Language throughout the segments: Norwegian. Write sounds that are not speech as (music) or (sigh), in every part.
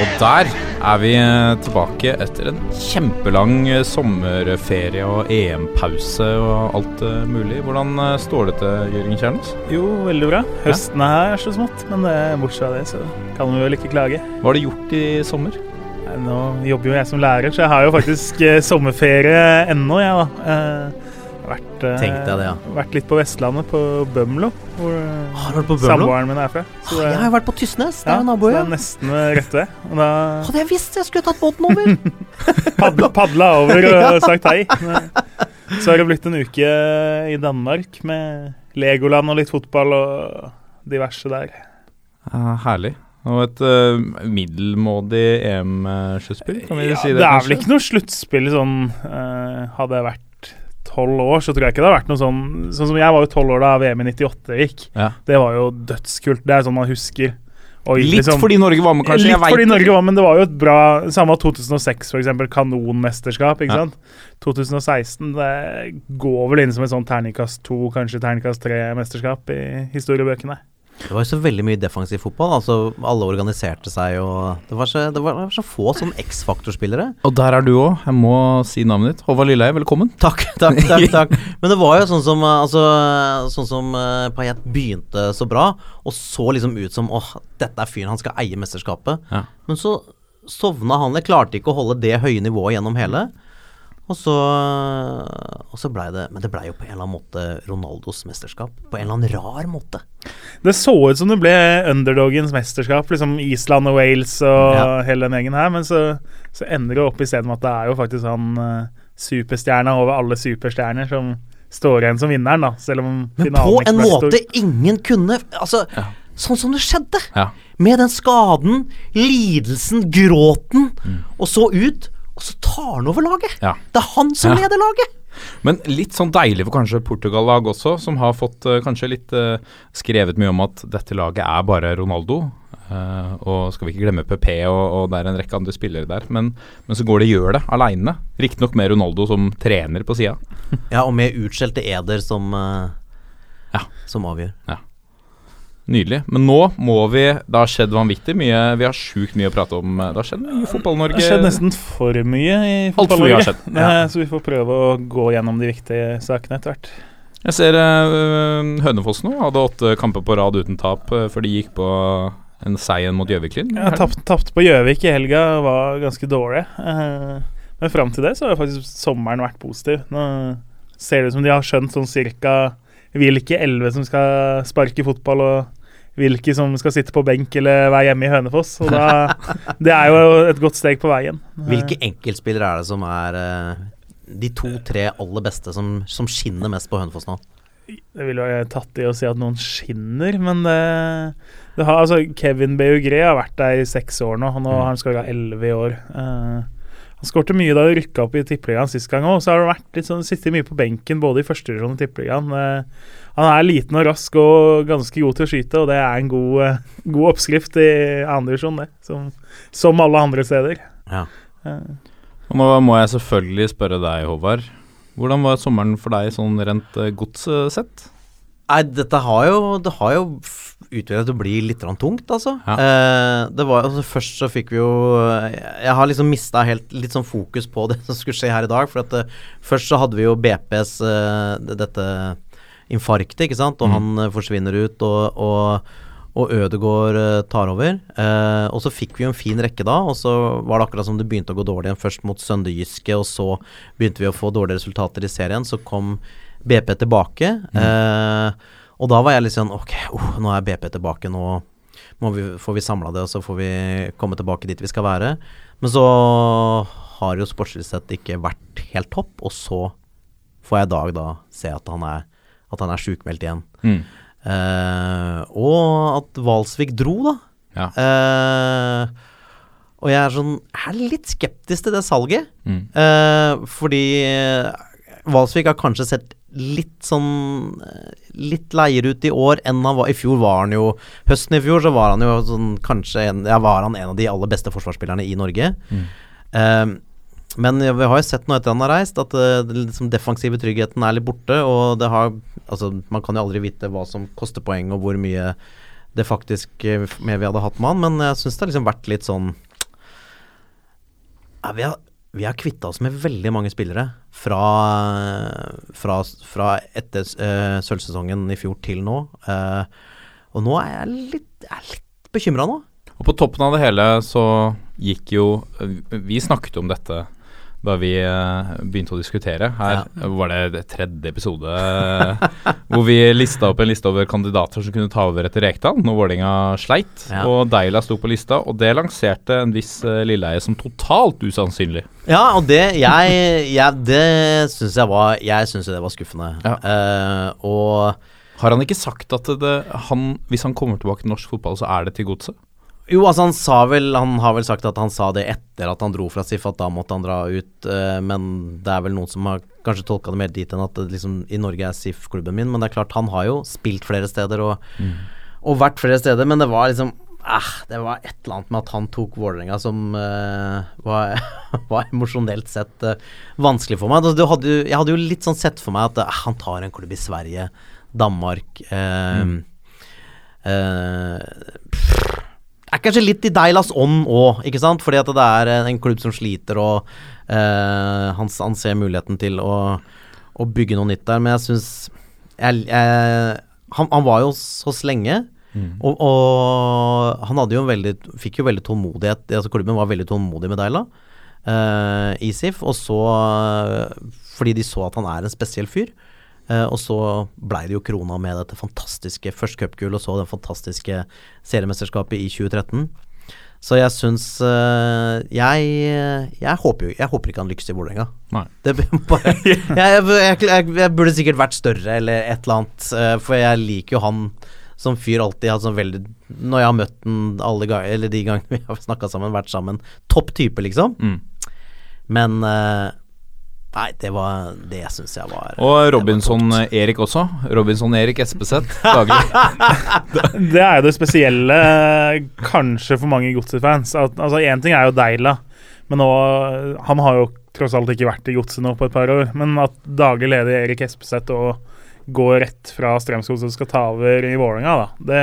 Og der er vi tilbake etter en kjempelang sommerferie og EM-pause og alt mulig. Hvordan står det til, Jørgen Kjernes? Jo, veldig bra. Høsten er her så smått, men bortsett fra det så kan vi vel ikke klage. Hva har du gjort i sommer? Nå jobber jo jeg som lærer, så jeg har jo faktisk sommerferie ennå, jeg, da. Vært, Tenk deg det, ja. vært litt på Vestlandet, på Bømlo. Hvor Har du vært på Bømlo? samboeren min er fra. Så jeg har jo vært på Tysnes, det ja, er jo naboøya. så er nesten rett ved. Og da (laughs) Hadde jeg visst jeg skulle tatt båten over! (laughs) padla, padla over og (laughs) sagt hei. Så har det blitt en uke i Danmark med Legoland og litt fotball og diverse der. Ja, herlig. Og et uh, middelmådig EM-sluttspill, kan vi ja, si det? det er kanskje? vel ikke noe sluttspill sånn uh, Hadde jeg vært tolv år, så tror jeg ikke det har vært noe sånn Sånn som jeg var jo tolv år da VM i 98 gikk. Ja. Det var jo dødskult. Det er sånn man husker. Og Litt liksom- fordi Norge var med, kanskje? Litt fordi. Norge var, men det var jo et bra Samme 2006, for eksempel. Kanonmesterskap, ikke Ja. sant. 2016 det går vel inn som et sånn terningkast to, kanskje terningkast tre-mesterskap i historiebøkene. Det var jo så veldig mye defensiv fotball. Altså Alle organiserte seg, og det var så, det var så få sånn X-faktor-spillere. Og der er du òg. Jeg må si navnet ditt. Håvard Lilleheie, velkommen. Takk, takk, takk. (laughs) takk. Men det var jo sånn som Altså Sånn som uh, Payet begynte så bra, og så liksom ut som åh, dette er fyren, han skal eie mesterskapet. Ja. Men så sovna han. Jeg klarte ikke å holde det høye nivået gjennom hele. Og så, og så blei det Men det blei jo på en eller annen måte Ronaldos mesterskap. På en eller annen rar måte. Det så ut som det ble underdogens mesterskap, liksom Island og Wales og Ja. hele den gjengen her, men så, så ender det opp i stedet med at det er jo faktisk han uh, superstjerna over alle superstjerner som står igjen som vinneren, da. Selv om Men finalen på ikke en ble så stor. måte ingen kunne Altså, Ja. sånn som det skjedde. Ja. Med den skaden, lidelsen, gråten, og så ut. Og så tar han over laget. Ja. Det er han som Ja. leder laget. Men litt sånn deilig for kanskje Portugal-lag også, som har fått uh, kanskje litt uh, skrevet mye om at dette laget er bare Ronaldo. Uh, og skal vi ikke glemme PP, og, og det er en rekke andre spillere der. Men, men så går det gjør det aleine. Riktignok med Ronaldo som trener på sida. Ja, og med utskjelte eder som, Ja. som avgjør. Nydelig. Men nå må vi Det har skjedd vanvittig mye. Vi har sjukt mye å prate om. Det har skjedd mye i Fotball-Norge. Det har skjedd nesten for mye i for fotball-Norge. Eh, (laughs) Så vi får prøve å gå gjennom de viktige sakene etter hvert. Jeg ser uh, Hønefoss nå hadde åtte kamper på rad uten tap uh, før de gikk på en seier mot Gjøvik-Lyn. Ja, tapt, tapt på Gjøvik i helga, var ganske dårlig. Uh, Men fram til det så har faktisk sommeren vært positiv. Nå ser det ut som de har skjønt sånn cirka hvilke elleve som skal sparke fotball, og hvilke som skal sitte på benk eller være hjemme i Hønefoss. Og da, (laughs) det er jo et godt steg på veien. Hvilke enkeltspillere er det som er eh, de to-tre aller beste som, som skinner mest på Hønefoss nå? Det ville jo tatt i å si at noen skinner, men det, det har, altså, Kevin Beugre har vært der i seks år nå, Han, nå har han skåra elleve i år. Eh, han skårte mye da de rykka opp i Tippeligaen sist gang òg, så har det vært litt sånn, sittet mye på benken både i første divisjon og Tippeligaen. Eh, han er liten og rask og ganske god til å skyte, og det er en god, eh, god oppskrift i andredivisjon, det. Som, som alle andre steder. Ja. Eh, Og nå må jeg selvfølgelig spørre deg, Håvard. Hvordan var sommeren for deg sånn rent uh, godssett? Nei, dette har jo Det har jo utviklet til å bli litt tungt, altså. Ja. Eh, det var altså Først så fikk vi jo Jeg har liksom mista helt litt sånn fokus på det (laughs) som skulle skje her i dag. For at uh, først så hadde vi jo BPs uh, dette infarktet, ikke sant. Og Mm. han uh, forsvinner ut, og, og, og Ødegaard eh, tar over. Eh, og så fikk vi jo en fin rekke da, og så var det akkurat som det begynte å gå dårlig igjen. Først mot Sønderjyske, og så begynte vi å få dårlige resultater i serien. Så kom BP tilbake. Eh, og da var jeg litt sånn Ok, uh, nå er BP tilbake. Nå må vi, får vi samla det, og så får vi komme tilbake dit vi skal være. Men så har jo sportslig sett ikke vært helt topp, og så får jeg i dag da se at han er, at han er sjukmeldt igjen. Mm. Uh, og at Valsvik dro, da. Ja. Uh, og jeg er sånn Jeg er litt skeptisk til det salget. Mm. Uh, fordi Valsvik har kanskje sett litt sånn Litt leiere ut i år enn han var I fjor var han jo Høsten i fjor så var han jo sånn kanskje en, Ja, var han en av de aller beste forsvarsspillerne i Norge. Eh, men vi har jo sett nå etter han har reist, at uh, den liksom defensive tryggheten er litt borte. Og det har Altså, man kan jo aldri vite hva som koster poeng, og hvor mye det faktisk mer vi hadde hatt med han, men jeg syns det har liksom vært litt sånn ja, vi har, vi har kvitta oss med veldig mange spillere fra, fra, fra etter uh, sølvsesongen i fjor til nå. Uh, og nå er jeg litt, jeg litt bekymra nå. Og på toppen av det hele så gikk jo Vi snakket om dette da vi eh, begynte å diskutere. Her var det tredje episode eh, hvor vi lista opp en liste over kandidater som kunne ta over etter Rekdal når Vålerenga sleit. Ja. Og Deila sto på lista, og det lanserte en viss uh, Lilleheie som totalt usannsynlig. Ja, og det jeg, jeg Det syns jeg var Jeg syns det var skuffende. Ja. Uh, og Har han ikke sagt at det, han, hvis han kommer tilbake til norsk fotball, så er det til godset? Jo, altså han sa vel Han har vel sagt at han sa det etter at han dro fra SIF, at da måtte han dra ut. Uh, men det er vel noen som har kanskje tolka det mer dit enn at liksom i Norge er SIF-klubben min. Men det er klart, han har jo spilt flere steder og, og vært flere steder, men det var liksom eh, Det var et eller annet med at han tok Vålerenga som eh, var, (laughs) var emosjonelt sett eh, vanskelig for meg. Altså, du hadde, jo- jeg hadde jo litt sånn sett for meg at eh, han tar en klubb i Sverige, Danmark mm. eh, er kanskje litt i Deilas ånd òg, ikke sant? Fordi at det er en klubb som sliter, og eh, han, han ser muligheten til å, å bygge noe nytt der. Men jeg syns han, han var jo hos lenge. Mm. og, og han hadde jo en veldig, fikk jo veldig tålmodighet. Altså Klubben var veldig tålmodig med Deila uh, i SIF, og så eh, fordi de så at han er en spesiell fyr. Eh, og så blei det jo krona med dette fantastiske først cupgull, og så det fantastiske seriemesterskapet i 2013. Så jeg syns eh, jeg, jeg, håper jo, jeg håper ikke han lykkes i Vålerenga. (laughs) (laughs) Jeg, jeg, jeg, burde sikkert vært større eller et eller annet, eh, for jeg liker jo han som fyr alltid. Altså veldig, når jeg har møtt den alle eller de gangene vi har snakka sammen, vært sammen. Topp type, liksom. Mm. Men eh, Nei, det var Det syns jeg var Og Robinson-Erik også. Robinson-Erik Espeseth daglig. (laughs) Det er jo det spesielle, kanskje for mange Godset-fans. Én Altså, Én ting er jo Deila, men nå Han har jo tross alt ikke vært i Godset nå på et par år. Men at daglig leder Erik Espeseth og går rett fra Strømskog som skal ta over i Vålerenga, da. Det,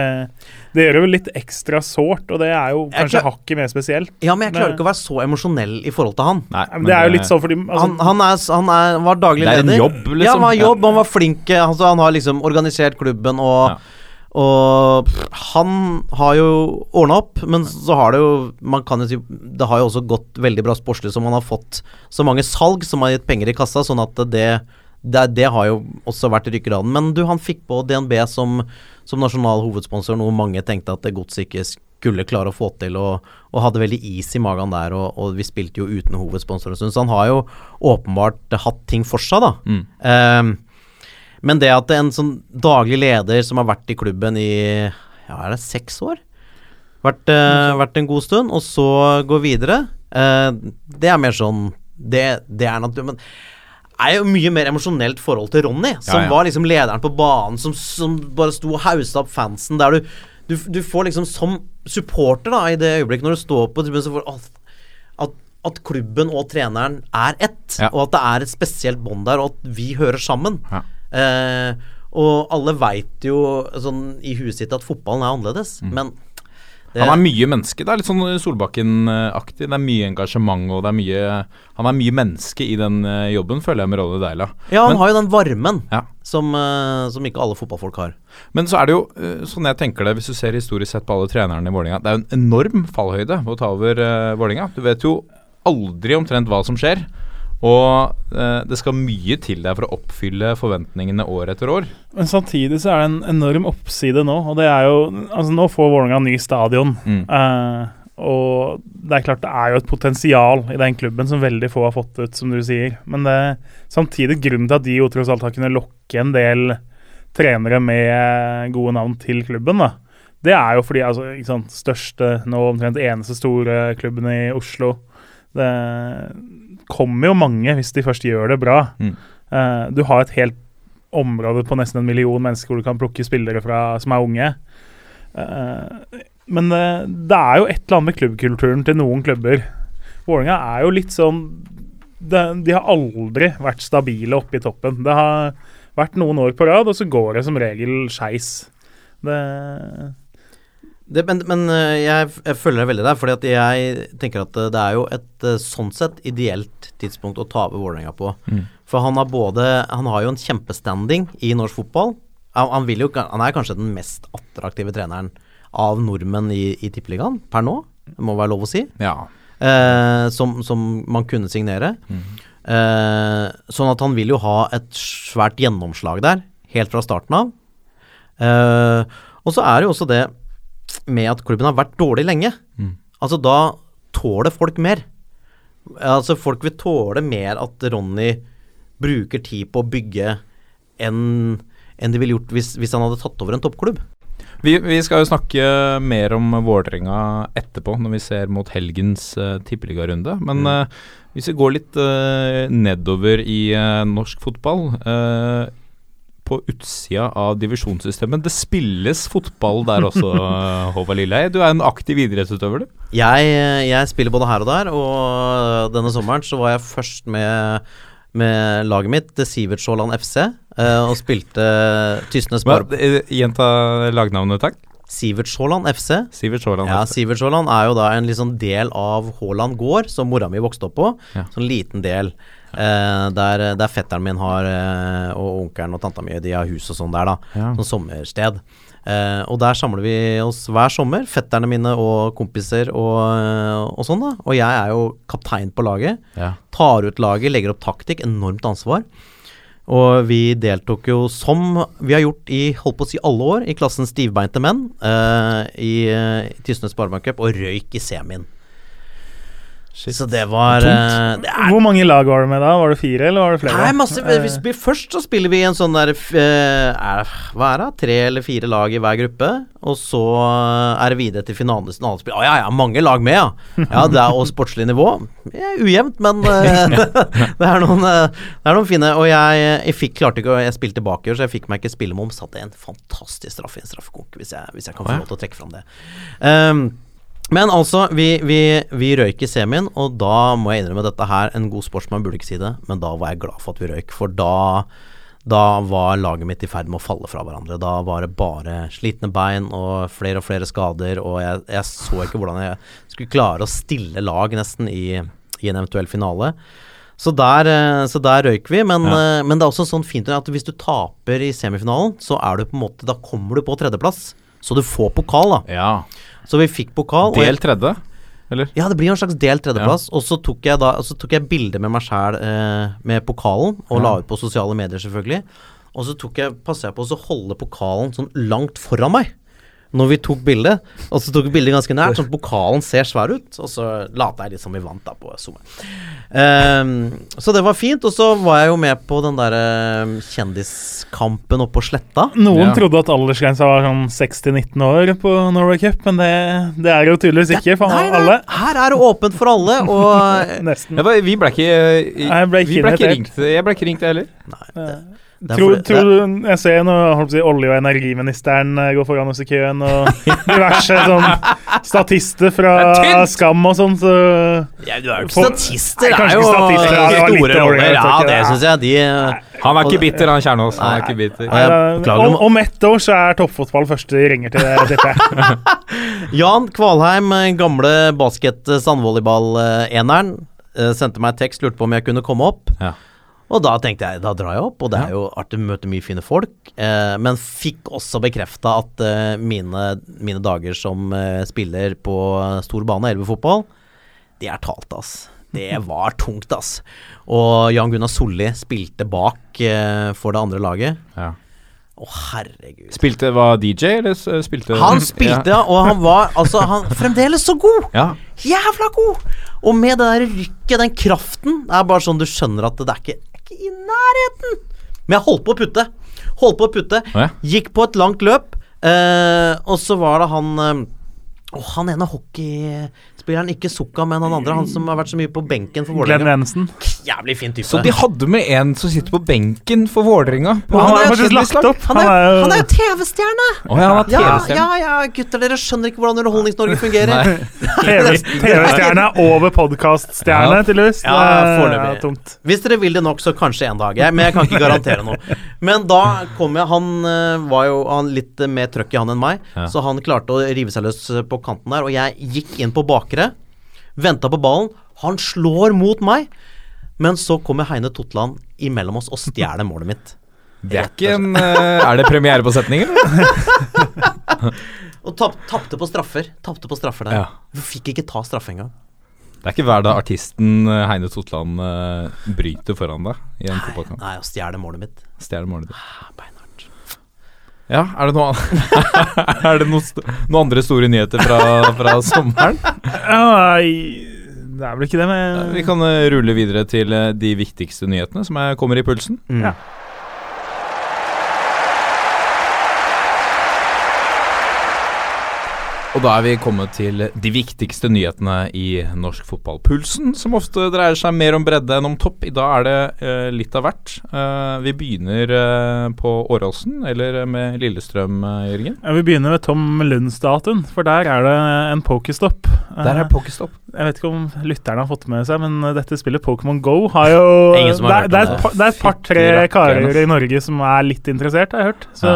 det gjør det jo litt ekstra sårt, og det er jo kanskje klar- hakket mer spesielt. Ja, men jeg klarer ikke å være så emosjonell i forhold til han. Nei, Men det er jo litt sånn fordi altså, Han, han, er, han er, var daglig leder. Det er en jobb, liksom. Ja, han var jobb, han var flink. Altså, han har liksom organisert klubben og Ja. Og han har jo ordna opp, men så har det jo Man kan jo si Det har jo også gått veldig bra sportslig, som han har fått så mange salg som har gitt penger i kassa, sånn at det det, det har jo også vært rykkeraden. Men du, han fikk på DNB som, som nasjonal hovedsponsor, noe mange tenkte at godset ikke skulle klare å få til, og, og hadde veldig is i magen der. Og, og vi spilte jo uten hovedsponsor en stund, så han har jo åpenbart hatt ting for seg, da. Mm. Um, men det at en sånn daglig leder som har vært i klubben i ja, er det seks år? Vært, uh, vært en god stund, og så gå videre. uh, det er mer sånn Det, det er naturlig. Men er jo mye mer emosjonelt forhold til Ronny, som ja. var liksom lederen på banen, som, som bare sto og hausa opp fansen. Der du, du, du får liksom som supporter, da, i det øyeblikket når du står på tribunen, så får at, at, klubben og treneren er ett, Ja. og at det er et spesielt bånd der, og at vi hører sammen. Ja. Eh, og alle veit jo sånn i huet sitt at fotballen er annerledes, men det, Han er mye menneske. Det er litt sånn Solbakken-aktig. Det er mye engasjement og det er mye Han er mye menneske i den eh, jobben, føler jeg, med Ronny Deila. Ja, han Men- har jo den varmen Ja. som, eh, som ikke alle fotballfolk har. Men så er det jo, eh, sånn jeg tenker det, hvis du ser historisk sett på alle trenerne i Vålinga Det er jo en enorm fallhøyde å ta over uh, Vålinga. Du vet jo aldri omtrent hva som skjer. Og eh, det skal mye til der for å oppfylle forventningene år etter år. Men samtidig så er det en enorm oppside nå, og det er jo Altså, nå får Vålerenga ny stadion. Mm. Eh, og det er klart det er jo et potensial i den klubben som veldig få har fått ut, som du sier. Men det er samtidig grunnen til at de jo tross alt har kunnet lokke en del trenere med gode navn til klubben. da. Det er jo fordi altså, ikke sant, største, nå omtrent eneste store klubben i Oslo Det kommer jo mange hvis de først gjør det bra. Mm. Uh, du har et helt område på nesten en million mennesker hvor du kan plukke spillere fra som er unge. Uh, men uh, det er jo et eller annet med klubbkulturen til noen klubber. Vålerenga er jo litt sånn det, De har aldri vært stabile oppe i toppen. Det har vært noen år på rad, og så går det som regel skeis. Det Det, men men øh, jeg, jeg følger deg veldig der, fordi jeg tenker at øh, det er jo et øh, sånn sett ideelt tidspunkt å ta over Vålerenga på. For han har både Han har jo en kjempestanding i norsk fotball. Han, han, vil jo, han er kanskje den mest attraktive treneren av nordmenn i, i Tippeligaen per nå, det må være lov å si. Ja. Eh, som, som man kunne signere. Eh, sånn at han vil jo ha et svært gjennomslag der, helt fra starten av. Eh, og så er det jo også det med at klubben har vært dårlig lenge. Altså da tåler folk mer. Altså folk vil tåle mer at Ronny bruker tid på å bygge enn en de ville gjort hvis, hvis han hadde tatt over en toppklubb. Vi, vi skal jo snakke mer om Vålerenga etterpå, når vi ser mot helgens uh, tippeligarunde. Men eh, hvis vi går litt uh, nedover i uh, norsk fotball eh, På utsida av divisjonssystemet. Det spilles fotball der også, (laughs) Håvard Lilleheie. Du er en aktiv idrettsutøver, du. Jeg, jeg spiller både her og der, og denne sommeren så var jeg først med, med laget mitt, det Sivert FC, eh, og spilte Tysnes Barb. Bar... eh, Gjenta lagnavnet, takk. Sivert Sjåland FC. Sivert Sjåland. Ja, Sivert Sjåland er jo da en sånn del av Haaland gård, som mora mi vokste opp på. Ja. Sånn liten del. Eh, der, der fetteren min har, eh, og onkelen og tanta mi, de har hus og sånn der, da. Ja. Sånn sommersted. Eh, og der samler vi oss hver sommer, fetterne mine og kompiser og, eh, og sånn, da. Og jeg er jo kaptein på laget. Ja. Tar ut laget, legger opp taktikk. Enormt ansvar. Og vi deltok jo som vi har gjort i holdt på å si alle år, i klassen stivbeinte menn eh, i i Tysnes Sparebankcup, og røyk i semien. Så det var uh, det er, Hvor mange lag var det med da? Var det fire, eller var det flere? Nei, masse vi, vi Først så spiller vi en sånn der eh, er, Hva er det? Tre eller fire lag i hver gruppe. Og så eh, er det videre til finalen. finalespill. Å ja, ja, mange lag med, ja. Ja, det er Og sportslig nivå. Ja, ujevnt, men uh, (laughs) (laughs) det, er noen, eh, det er noen fine. Og jeg, jeg fikk klarte ikke å Jeg spilte bakover, så jeg fikk meg ikke spille med om. Satte en fantastisk straff i en straffekonk, hvis hvis jeg kan få lov til å trekke fram det. Um, men altså, vi, vi, vi røyk i semien, og da må jeg innrømme dette her En god sportsmann burde ikke si det, men da var jeg glad for at vi røyk. For da, da var laget mitt i ferd med å falle fra hverandre. Da var det bare slitne bein og flere og flere skader, og jeg, jeg så ikke hvordan jeg skulle klare å stille lag nesten i, i en eventuell finale. Så der, eh, så der røyk vi, men, ja. men det er også sånn fint at hvis du taper i semifinalen, så er du på en måte Da kommer du på tredjeplass. Så du får pokal, da. ja. Så vi fikk pokal. Del tredje, eller? ja, det blir en slags delt tredjeplass. Og så tok jeg da Så tok jeg bilde med meg sjæl eh, med pokalen, og la ut på sosiale medier, selvfølgelig. Og så tok jeg, jeg på å holde pokalen sånn langt foran meg når vi tok bildet. Og så tok vi bildet ganske nært, (laughs) sånn at pokalen ser svær ut. Og så lata jeg litt som vi vant da på Zoom. Um, så det var fint. Og så var jeg jo med på den derre kjendiskampen oppe på Sletta. Noen Ja. trodde at aldersgrensa var sånn 6-19 år på Norway Cup, men det, det er jo tydeligvis ikke for Nei, nei, alle. Her er det åpent for alle, og (laughs) Nesten. Ja, vi ble ikke, i, jeg ble ikke vi ble ikke ringt. Jeg ble ikke ringt, jeg heller. det er Tror, det, tror du, jeg ser nå holdt på å si, olje- og energiministeren Gå går foran oss i køen, og (laughs) diverse sånn statister fra Det! Skam og sånn, så Ja, du er jo ikke statister, det er jo statister, ja, det store roller. Ja, det det. syns jeg. De Han er ikke bitter, han Kjernås. Han er ikke bitter. Jeg Eh, om, om- ett år så er toppfotball første ringer til, tipper jeg. (laughs) Jan Kvalheim, eh, gamle basket-sandvolleyball-eneren, eh, sendte meg tekst, lurte på om jeg kunne komme opp. Ja. Og da tenkte jeg, da drar jeg opp, og det er jo artig å møte mye fine folk. Eh, men fikk også bekrefta at eh, mine, mine dager som eh, spiller på stor bane, elvefotball, de er talt, ass. Det (laughs) var tungt, ass. Og Jan Gunnar Solli spilte bak eh, for det andre laget. Ja. Å, herregud. Spilte var DJ, eller spilte Han spilte, ja, og han var altså han (laughs) fremdeles så god! Ja. Jævla god! Og med det der rykket, den kraften, det er bare sånn du skjønner at det det er ikke i nærheten. Men jeg holdt på å putte. Holdt på å putte. Oh, ja. Gikk på et langt løp. Eh, og så var det han eh, han ene hockeyspilleren, ikke Sukka, men han andre, han som har vært så mye på benken for Glenn Rensen. Jævlig fin type. Så de hadde med en som sitter på benken for Vålerenga. Han han er, han er jo TV-stjerne! Oh, ja, han Ja, ja, ja, gutter, dere skjønner ikke hvordan Underholdnings-Norge fungerer. (laughs) TV- TV-stjerne over podkaststjerne, Ja. tydeligvis. Ja, Det foreløpig. tungt. Hvis dere vil det nok, så kanskje en dag. Jeg, men jeg kan ikke garantere noe. Men da kom jeg Han eh, var jo han litt mer trøkk i han enn meg, Ja. så han klarte å rive seg løs på kanten der. Og jeg gikk inn på bakre, venta på ballen. Han slår mot meg. Men så kommer Heine Totland imellom oss og stjeler målet mitt. Det er ikke en eh, Er det premiere på setningen? (laughs) Og tap, tapte på straffer. Tapte på straffer der. Ja. Fikk ikke ta straffe engang. Det er ikke hver dag artisten eh, Heine Totland eh, bryter foran deg i en fotballkamp. Nei, å stjeler målet mitt. Stjeler målet ditt. Beinhardt. Ja, er det noe (laughs) Er det noe noen andre store nyheter fra, fra sommeren? Nei, det er vel ikke det men Vi kan eh, rulle videre til eh, de viktigste nyhetene som er, kommer i pulsen. Mm. Ja. Og da er vi kommet til de viktigste nyhetene i norsk fotball. Pulsen, som ofte dreier seg mer om bredde enn om topp. I dag er det eh, litt av hvert. Eh, vi begynner eh, på Åråsen, eller med Lillestrøm, eh, Jørgen. Ja, Vi begynner ved Tom Lund-statuen, for der er det en pokerstopp. Der er Pokestopp? pokerstopp. Jeg vet ikke om lytterne har fått med seg, men eh, dette spillet Pokémon Go har jo Ingen som har det, er- hørt det, et det, er et par-tre par, karer i Norge som er litt interessert, har jeg hørt. Så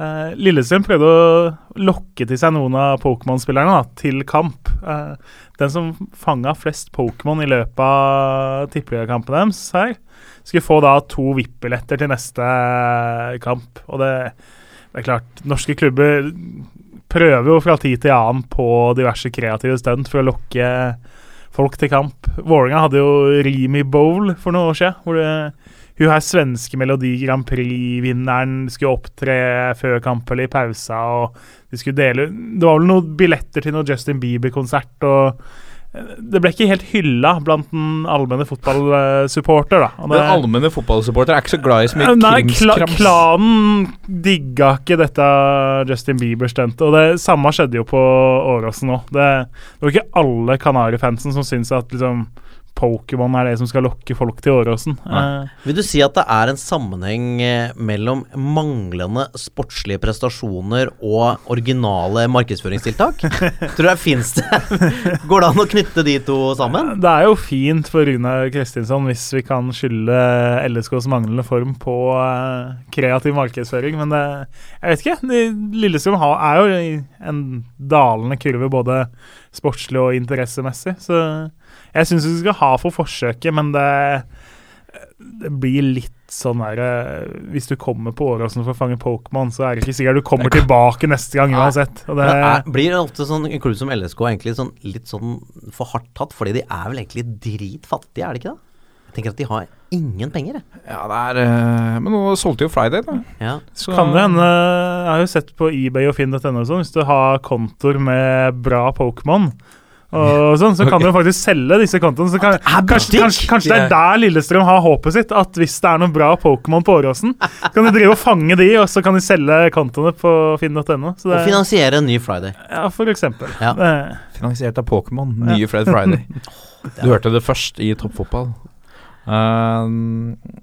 eh, Lillestrøm prøvde å lokke til seg noen av Pokémon-spillerne til kamp. Uh, den som fanga flest Pokémon i løpet av tippeligakampen deres her, skulle få da to VIP-billetter til neste kamp. Og det, det er klart, norske klubber prøver jo fra tid til annen på diverse kreative stunt for å lokke folk til kamp. Vålerenga hadde jo Rimi Bowl for noen år siden. Hvor det, hun her svenske Melodi Grand Prix-vinneren skulle opptre før kamp eller i pausa. og de skulle dele Det var vel noen billetter til noe Justin Bieber-konsert. og eh, Det ble ikke helt hylla blant den allmenne fotballsupporter. da. Og Den det- allmenne fotballsupporter er ikke så glad i så mye Nei, kla krimskrams. klanen digga ikke dette Justin Bieber-stuntet. Og det samme skjedde jo på Åråsen òg. Det, det var ikke alle Kanari-fansen som syntes at liksom Pokémon er det som skal lokke folk til Åråsen. Eh, Vil du si at det er en sammenheng eh, mellom manglende sportslige prestasjoner og originale markedsføringstiltak? (laughs) Tror du det fins det? Går det an å knytte de to sammen? det er jo fint for Runar Kristinsson hvis vi kan skylde LSKs manglende form på eh, kreativ markedsføring, men det, jeg vet ikke. De- Lillestrøm er jo i en dalende kurve både sportslig og interessemessig, så jeg syns vi skal ha for forsøket, men det, det blir litt sånn der eh, Hvis du kommer på Åråsen for å fange Pokémon, så er det ikke sikkert du kommer tilbake neste gang uansett. Og det, er, blir det ofte sånn en klubb som LSK egentlig sånn, litt sånn for hardt tatt? Fordi de er vel egentlig dritfattige, er de ikke det? Jeg tenker at de har ingen penger, jeg. Ja, det er eh, Men nå solgte jo Friday, da. Ja. Så kan det hende Jeg har jo sett på eBay og finn.no og sånn, hvis du har kontoer med bra Pokémon og sånn, så kan okay. jo faktisk selge disse kontoene. Så kan, kanskje, kanskje, kanskje det er der Lillestrøm har håpet sitt. At hvis det er noen bra Pokémon på Åråsen, så kan de drive og fange de, og så kan de selge kontoene på finn.no. Og finansiere en ny Friday. Ja, for eksempel. Ja. Det- Finansiert av Pokémon. Nye Fred Friday. (laughs) Du hørte det først i toppfotball. Uh,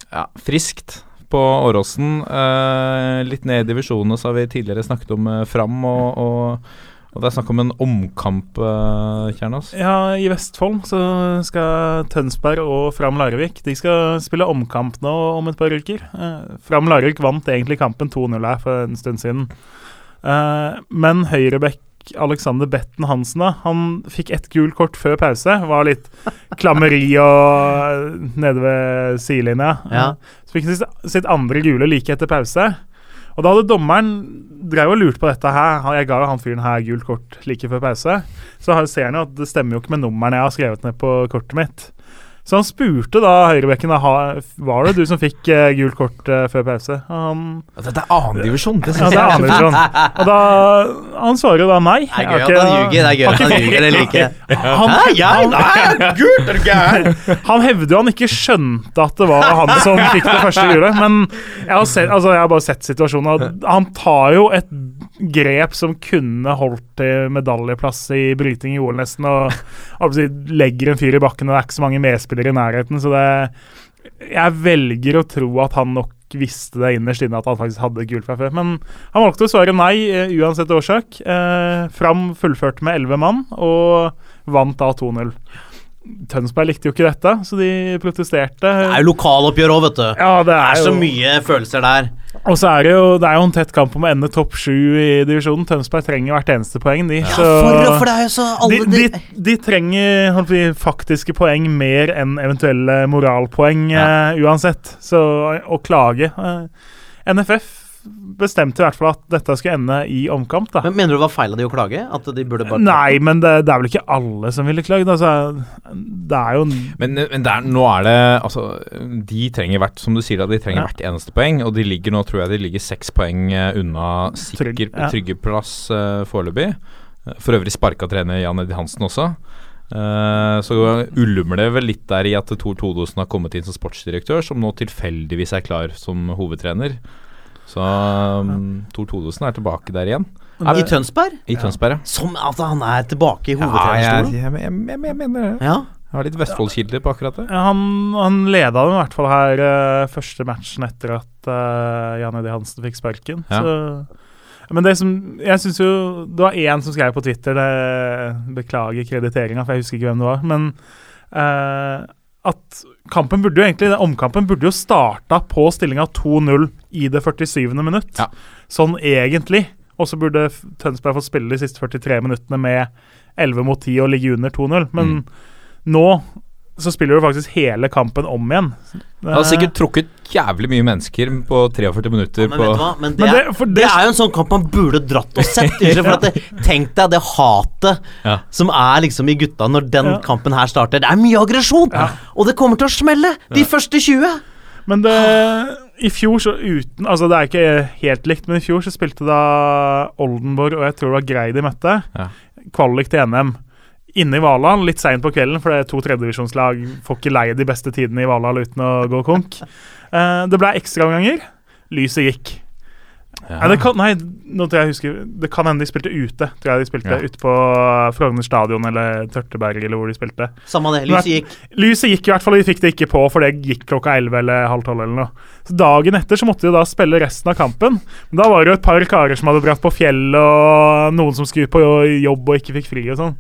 ja, friskt på Åråsen. Uh, litt ned i divisjonene så har vi tidligere snakket om uh, Fram, og, og, og det er snakk om en omkamp, uh, Kjernas. Ja, i Vestfold så skal Tønsberg og Fram Larvik De skal spille omkamp nå om et par uker. Eh, Fram Larvik vant egentlig kampen 2-0 her for en stund siden. Eh, men høyrebekk Alexander Betten Hansen da, han fikk ett gult kort før pause. Var litt (laughs) klammeri og nede ved sidelinja. Ja. Eh, Så fikk han sitt, sitt andre gule like etter pause. Og da hadde dommeren drev og lurt på dette her. Jeg ga jo han fyren her gult kort like før pause. Så ser han jo at det stemmer jo ikke med nummeren jeg har skrevet ned på kortet mitt. Så han spurte da høyrebekken Var det du som fikk uh, gult kort uh, før pause. Han, Dette er annendivisjon. Det ja, syns det jeg er så ikke han. Og da Han svarer jo da nei. Det er gøy at han ljuger. Det er gøy at han ljuger. Det liker jeg. (laughs) Han, Hæ, jeg? Nei, gult, er du gæren? (laughs) han hevder jo han ikke skjønte at det var han som fikk det første gule, men jeg har, sett, altså jeg har bare sett situasjonen. Han tar jo et grep som kunne holdt til medaljeplass i bryting i OL nesten, og legger en fyr i bakken, og det er ikke så mange medspillere i nærheten, så det Jeg velger å tro at han nok visste det innerst inne at han faktisk hadde gult fra før. Men han valgte å svare nei eh, uansett årsak. Eh, Fram fullførte med elleve mann og vant da 2-0. Tønsberg likte jo ikke dette, så de protesterte. Det er jo lokaloppgjør òg, vet du. Ja, det Det er, er så jo mye følelser der. Og så er det jo Det er jo en tett kamp om å ende topp sju i divisjonen. Tønsberg trenger hvert eneste poeng, de. så For, for det er jo så de, alle de, de, de trenger holdt faktiske poeng mer enn eventuelle moralpoeng eh, uansett. Så å klage uh, NFF bestemte i hvert fall at dette skulle ende i omkamp, da. Men Mener du det var feil av de å klage? At de burde bare Nei, men det, det er vel ikke alle som ville klagd. Altså, det er jo Men, men der, nå er det Altså, de trenger hvert Som du sier, da, de trenger Ja. hvert eneste poeng. Og de ligger nå, tror jeg de ligger seks poeng eh, unna sikker Trygg, ja. tryggeplass uh, foreløpig. For øvrig sparka trener Jan Eddie Hansen også. Uh, så ulmer det vel litt der i at Tor Todosen har kommet inn som sportsdirektør, som nå tilfeldigvis er klar som hovedtrener. Så um, Tor Todesen er tilbake der igjen. I Tønsberg? I Tønsberg, ja. Som at han er tilbake i Ja, jeg, hovedtrenerstolen? jeg, jeg, jeg, jeg mener det. Ja. Jeg har litt Vestfold-kilder på akkurat det. Ja, han, han leda i hvert fall her uh, første matchen etter at uh, Jan Eddie Hansen fikk sparken. Ja. Så, men det som Jeg syns jo Det var én som skrev på Twitter, det beklager krediteringa, for jeg husker ikke hvem det var, men uh, at kampen burde jo egentlig den Omkampen burde jo starta på stillinga 2-0 i det 47. minutt. Ja. Sånn egentlig. Og så burde Tønsberg få spille de siste 43 minuttene med 11 mot 10 og ligge under 2-0. Men Mm. nå så spiller du faktisk hele kampen om igjen. Det har sikkert trukket jævlig mye mennesker på 43 minutter Men på vet du hva? Men det, Men det- er, det, det- er jo en sånn kamp man burde dratt og sett. (laughs) For at det, Tenk deg det hatet Ja. som er liksom i gutta når den Ja. kampen her starter. Det er mye aggresjon! Og det kommer til å smelle! De første 20! Men det I fjor så uten Altså, det er ikke helt likt, men i fjor så spilte da Oldenborg og jeg tror det var Grei de møtte, Ja. kvalik til NM. Inne i Valhall, litt seint på kvelden, for det er to tredjedivisjonslag får ikke leie de beste tidene i Valhall uten å gå konk. Uh, (laughs) det ble ekstraomganger. Lyset gikk. Ja. Nei, det kan, nei, nå tror jeg husker Det kan hende de spilte ute. Tror jeg de spilte Ja. Ute på Frogner stadion eller Tørteberg, eller hvor de spilte. Samme det. Lyset gikk. Lyset gikk i hvert fall, og de fikk det ikke på, for det gikk klokka 11 eller halv 12 eller noe. Så Dagen etter så måtte de da spille resten av kampen. Men da var det jo et par karer som hadde dratt på fjellet, og noen som skulle på jobb og ikke fikk fri og sånn.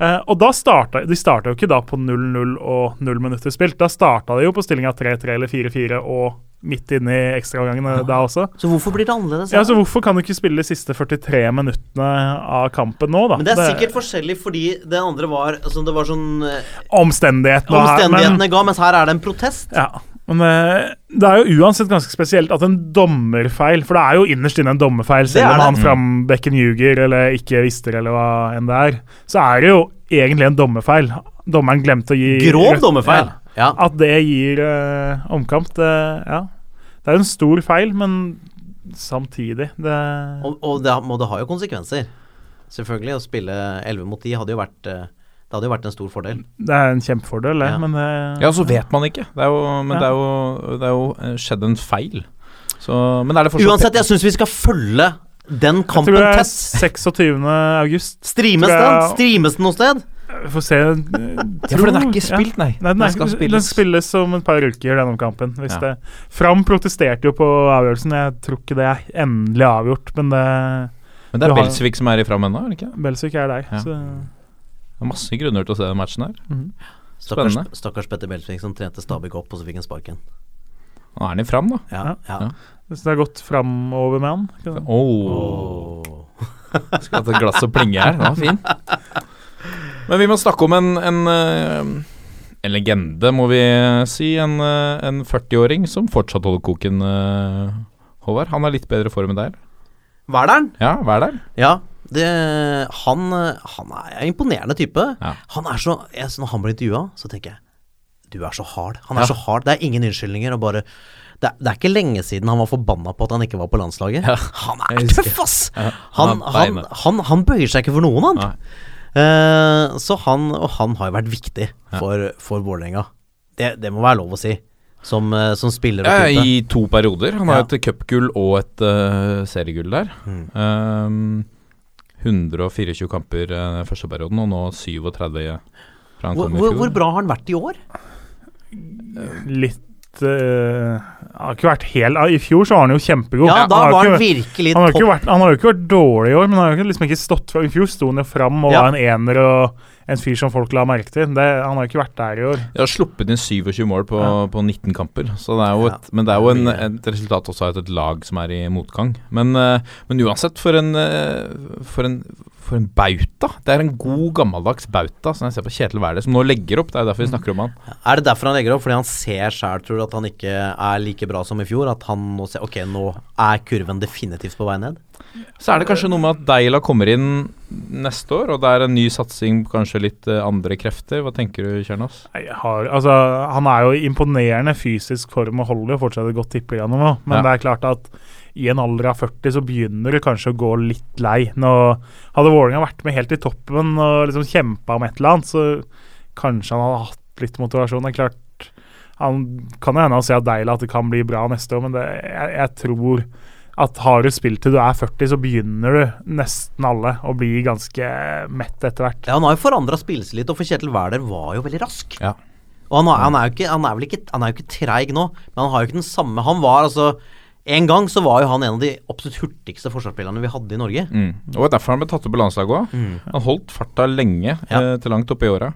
Eh, og da starta, De starta jo ikke da på 0-0 og 0 minutter spilt. Da starta de jo på stillinga 3-3 eller 4-4 og midt inne i ekstraomgangene da også. Så hvorfor blir det annerledes? Ja, så Hvorfor kan du ikke spille de siste 43 minuttene av kampen nå, da? Men det er sikkert forskjellig fordi det andre var altså Det var sånn Omstendighetene, Omstendighetene her, men- ga, mens her er det en protest. Ja, men eh, det er jo uansett ganske spesielt at en dommerfeil For det er jo innerst inne en dommerfeil, er selv om han han frambekken ljuger eller ikke visste eller hva enn det er. Så er det jo egentlig en dommerfeil. Dommeren glemte å gi Grov dommerfeil. Ja. Ja. At det gir uh, omkamp, det Ja. Det er jo en stor feil, men samtidig det Og, og det, har- må det har jo konsekvenser. Selvfølgelig. Å spille 11 mot 10 hadde jo vært eh, Det hadde jo vært en stor fordel. Det er en kjempefordel, det, Ja. men det Ja, så vet man ikke. Det er jo, men Ja. det, er jo, det er jo eh, skjedd en feil. Så, men er det fortsatt Uansett, jeg syns vi skal følge den Jeg tror det er 26. august. Streames den? Streames den noe sted? Vi får se. (laughs) Ja, for den er ikke spilt, nei. Nei, den, Den skal spilles. den spilles. om et par uker, denne kampen. Hvis Ja. det. Fram protesterte jo på avgjørelsen. Jeg tror ikke det er endelig avgjort, men det Men det er Belsvik som er i fram ennå, er det ikke? Belsvik er der. Ja. Så. Det er masse grunner til å se den matchen her. Stakkars, Spennende. stakkars Petter Belsvik som trente Stabæk opp, og så fikk han sparken. Nå er han i fram, da. Ja, Ja. ja. Så det har gått framover med han. Ikke sant? Oh. Skulle hatt et glass og plinge her. Den var fin. Men vi må snakke om en, en, eh, en legende, må vi si. En, eh, en 40-åring som fortsatt holder koken, eh, Håvard. Han er litt bedre form enn deg? Verdalen? Ja, vær der. Ja. Det, han, han er en imponerende type. Ja. Han er så jeg, Når han blir intervjua, så tenker jeg Du er så hard. Han er så hard. Det er ingen unnskyldninger. Og bare det er, det er ikke lenge siden han var forbanna på at han ikke var på landslaget. han er tøff, ass! Ja, Han, han han, han, bøyer seg ikke for noen, han. Eh, så han, og han har jo vært viktig for, for Vålerenga. Det, det må være lov å si. Som, eh, som spiller og Ja, type. I to perioder. Han har Ja. et cupgull og et uh, seriegull der. Mm. Um, 124 kamper eh, første perioden, og nå 37 fra han Hvor, kom i hvor, fjor. hvor bra har han vært i år? Litt har ikke vært hel I fjor så var han jo kjempegod. Ja, da han var ikke han virkelig han har, vært, han har jo ikke vært dårlig i år, men han har jo liksom ikke stått fram. I fjor sto han jo fram og Ja. var en ener og en fyr som folk la merke til. Det, han har jo ikke vært der i år. De har sluppet inn 27 mål på, Ja. på 19 kamper. Så det er jo Ja, et, men det er jo en, et resultat også av et lag som er i motgang. Men, eh, men uansett, for en, eh, for en for en bauta. Det er en god, gammeldags bauta, som jeg ser på Kjetil Wæler, som nå legger opp. Det er derfor vi snakker om han. Er det derfor han legger opp? Fordi han ser sjæl, tror du, at han ikke er like bra som i fjor? At han nå ser Ok, nå er kurven definitivt på vei ned? Så er det kanskje noe med at Deila kommer inn neste år, og det er en ny satsing, kanskje litt eh, andre krefter. Hva tenker du, Kjernås? Altså, han er jo imponerende fysisk form og holder jo fortsatt et godt tippeprogram. Men Ja. det er klart at i en alder av 40 så begynner du kanskje å gå litt lei. Nå hadde Vålerenga vært med helt i toppen og liksom kjempa om et eller annet, så kanskje han hadde hatt litt motivasjon. Det er klart Han kan jo hende han sier at deilig at det kan bli bra neste år, men det, jeg, jeg tror at har du spilt til du er 40, så begynner du nesten alle å bli ganske mett etter hvert. Ja, han har jo forandra spillestil litt, og for Kjetil Wæler var jo veldig rask. Ja. Og han, har- han er jo ikke Han er ikke Han er jo ikke treig nå, men han har jo ikke den samme Han var altså En gang så var jo han en av de absolutt hurtigste forsvarsspillerne vi hadde i Norge. Mm. Og derfor han ble tatt opp på landslaget òg. Mm. Han holdt farta lenge, Ja. eh, til langt oppe i åra.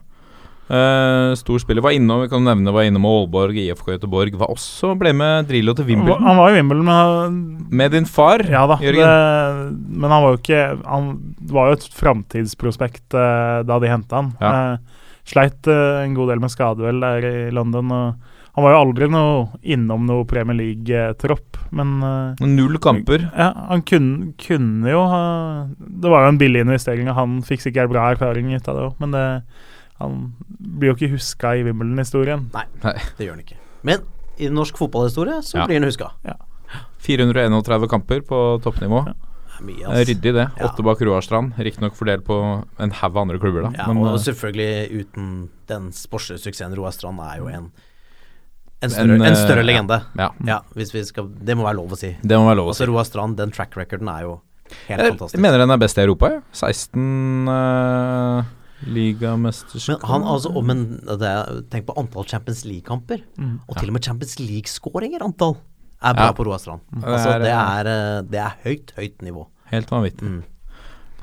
Eh, stor spiller var innom, vi kan nevne var innom Aalborg, IFK Göteborg. Var også, ble med Drillo til Wimbledon. Han var i Wimbledon, men Med din far, Ja da, Jørgen. det, men han var jo ikke Han var jo et framtidsprospekt eh, da de henta han. Ja. Eh, sleit eh, en god del med skade vel der i London. Og han var jo aldri noe innom noe Premier League-tropp, men eh, Null kamper. ja, han kunne, kunne jo ha Det var jo en billig investering, og han fikk sikkert bra erfaring ut av det òg, men det, han blir jo ikke huska i Wimbledon-historien. Nei, Nei. det gjør han ikke. Men i norsk fotballhistorie så Ja. blir han huska. 431 kamper på toppnivå. Ja. Mye, Det ass. Ryddig, det. Ja. Åtte bak Roarstrand. Riktignok fordelt på en haug andre klubber, da. Ja, Men, og eh, selvfølgelig uten den sportslige suksessen. Roarstrand er jo en en større, En, en, eh, større legende. ja. Ja, hvis vi skal Det må være lov å si. Det må være lov å Altså si. Roar Strand, den track recorden er jo helt Jeg fantastisk. mener den er best i Europa, ja. 16 uh, ligamesterskap. Men han altså Men det tenk på antall Champions League-kamper. Mm. Og til og med Champions League-skåringer antall er bra Ja. på Roar Strand. Det Altså, det eh, er, eh, det er høyt, høyt nivå. Helt vanvittig. Mm.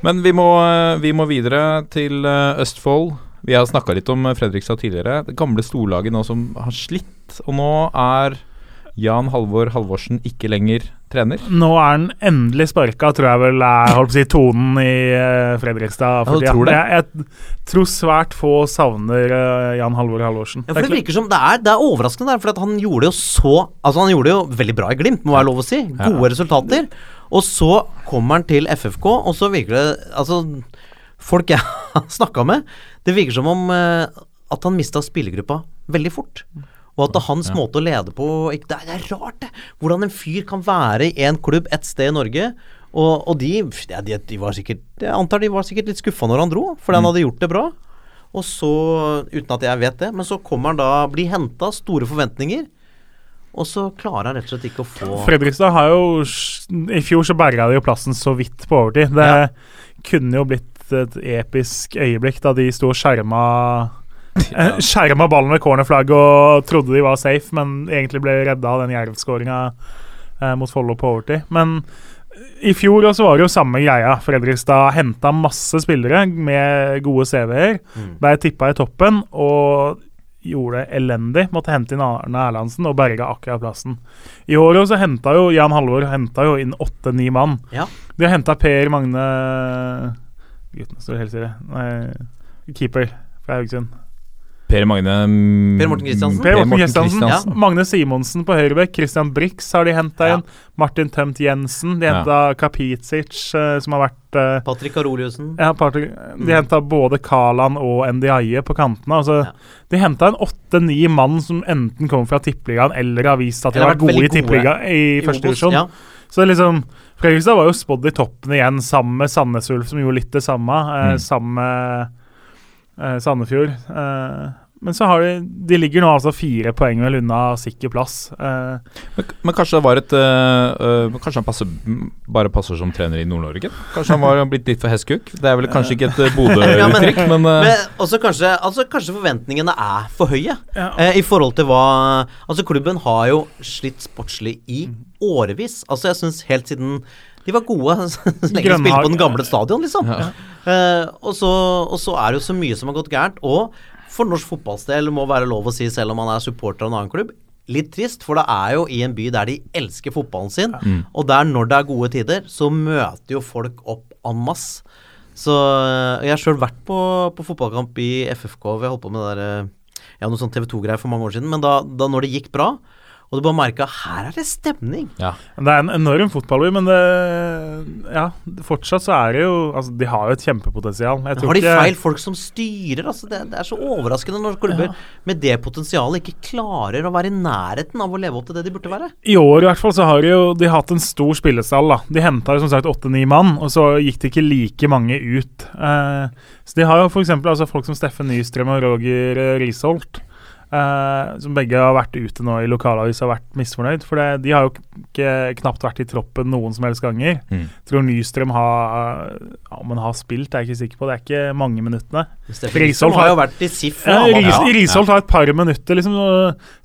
Men vi må, eh, vi må videre til eh, Østfold. Vi har snakka litt om eh, Fredrikstad tidligere. Det gamle storlaget nå som har slitt. Og nå er Jan Halvor Halvorsen ikke lenger trener. Nå er han endelig sparka, tror jeg vel er holdt på å si, tonen i eh, Fredrikstad. Ja, for du tida. tror det? Jeg, jeg tror svært få savner eh, Jan Halvor Halvorsen. Ja, for Det det er virker som Det er, det er overraskende, der, for at han gjorde jo så Altså Han gjorde det jo veldig bra i Glimt, må være lov å si. Gode resultater. Og så kommer han til FFK, og så virker det Altså, folk jeg (laughs) har snakka med, det virker som om eh, at han mista spillergruppa veldig fort. Og at hans måte å lede på ikke- Det er, det er rart, det. Hvordan en fyr kan være i en klubb et sted i Norge. Og, og de, ja, de, de var sikkert Jeg antar de var sikkert litt skuffa når han dro, fordi han hadde gjort det bra. Og så, uten at jeg vet det, men så kommer han da, blir henta, store forventninger. Og så klarer han rett og slett ikke å få Fredrikstad har jo I fjor så berga de jo plassen så vidt på overtid. Det Ja. kunne jo blitt et episk øyeblikk da de sto og skjerma (laughs) eh, Skjerma ballen ved cornerflagget og trodde de var safe, men egentlig ble redda av den jervskåringa eh, mot Follo på overtid. Men i fjor også var det jo samme greia. Fredrikstad henta masse spillere med gode CV-er. Mm. Ble tippa i toppen og gjorde det elendig. Måtte hente inn Arne Erlandsen og berga akkurat plassen. I år også henta jo Jan Halvor hentet jo inn åtte-ni mann. Ja. De har henta Per Magne Gutten står helt stille. Nei, keeper fra Haugesund. Per Magne Per Morten Kristiansen. Per Morten Kristiansen. Ja. Magne Simonsen på høyrebekk. Christian Brix har de henta Ja. inn. Martin Tømt Jensen. De Ja. henta Kapicic, eh, som har vært uh, Patrick Karoliussen. ja, Patrick. De henta både Kalan og Ndiaye på kantene. Altså, Ja. De henta en åtte-ni mann som enten kommer fra Tippeligaen eller har vist at de har vært gode i Tippeligaen i I første divisjon. Ja. Så liksom Fredrikstad var jo spådd i toppen igjen, sammen med Sandnes Ulf, som gjorde litt det samme. Mm. Sammen med eh, Sandefjord. Eh, men så har de De ligger nå altså fire poeng vel unna sikker plass. Eh, Men, men kanskje det var et øh, øh, Kanskje han passer, bare passer som trener i Nord-Norge? Kanskje han var blitt litt for hestkuk? Det er vel kanskje ikke et øh, (laughs) Ja, men- Bodø-uttrykk, men, Men også kanskje, altså kanskje forventningene er for høye Ja. eh, i forhold til hva Altså, klubben har jo slitt sportslig i årevis. Altså, jeg syns helt siden de var gode (laughs) så lenge de spilte på den gamle stadion, liksom. Eh, og, så, og så er det jo så mye som har gått gærent. Og for norsk fotballsdel må være lov å si, selv om man er supporter av en annen klubb, litt trist, for det er jo i en by der de elsker fotballen sin, og der når det er gode tider, så møter jo folk opp en masse. Så øh, jeg har sjøl vært på, på fotballkamp i FFK. Vi holdt på med det der, øh, ja, noe sånn TV 2-greier for mange år siden. Men da, da når det gikk bra, og du bare merka her er det stemning. ja. Det er en enorm fotballby, men det Ja, fortsatt så er det jo Altså, de har jo et kjempepotensial. Jeg tror Har de ikke- feil folk som styrer? Altså, det, det er så overraskende når klubber med det potensialet ikke klarer å være i nærheten av å leve opp til det de burde være. I år i hvert fall så har de jo de hatt en stor spillestall. da De henta som sagt åtte-ni mann, og så gikk det ikke like mange ut. Eh, så de har jo f.eks. Altså folk som Steffen Nystrøm og Roger Risholt. Eh, som begge har vært ute nå i lokalavis og vært misfornøyd. For det, de har jo ikke knapt vært i troppen noen som helst ganger. Mm. Tror Nystrøm har ja, Om han har spilt, er jeg ikke sikker på. Det er ikke mange minuttene. Risholt har har- jo vært i SIF. Ja, Risholt har et par minutter, liksom.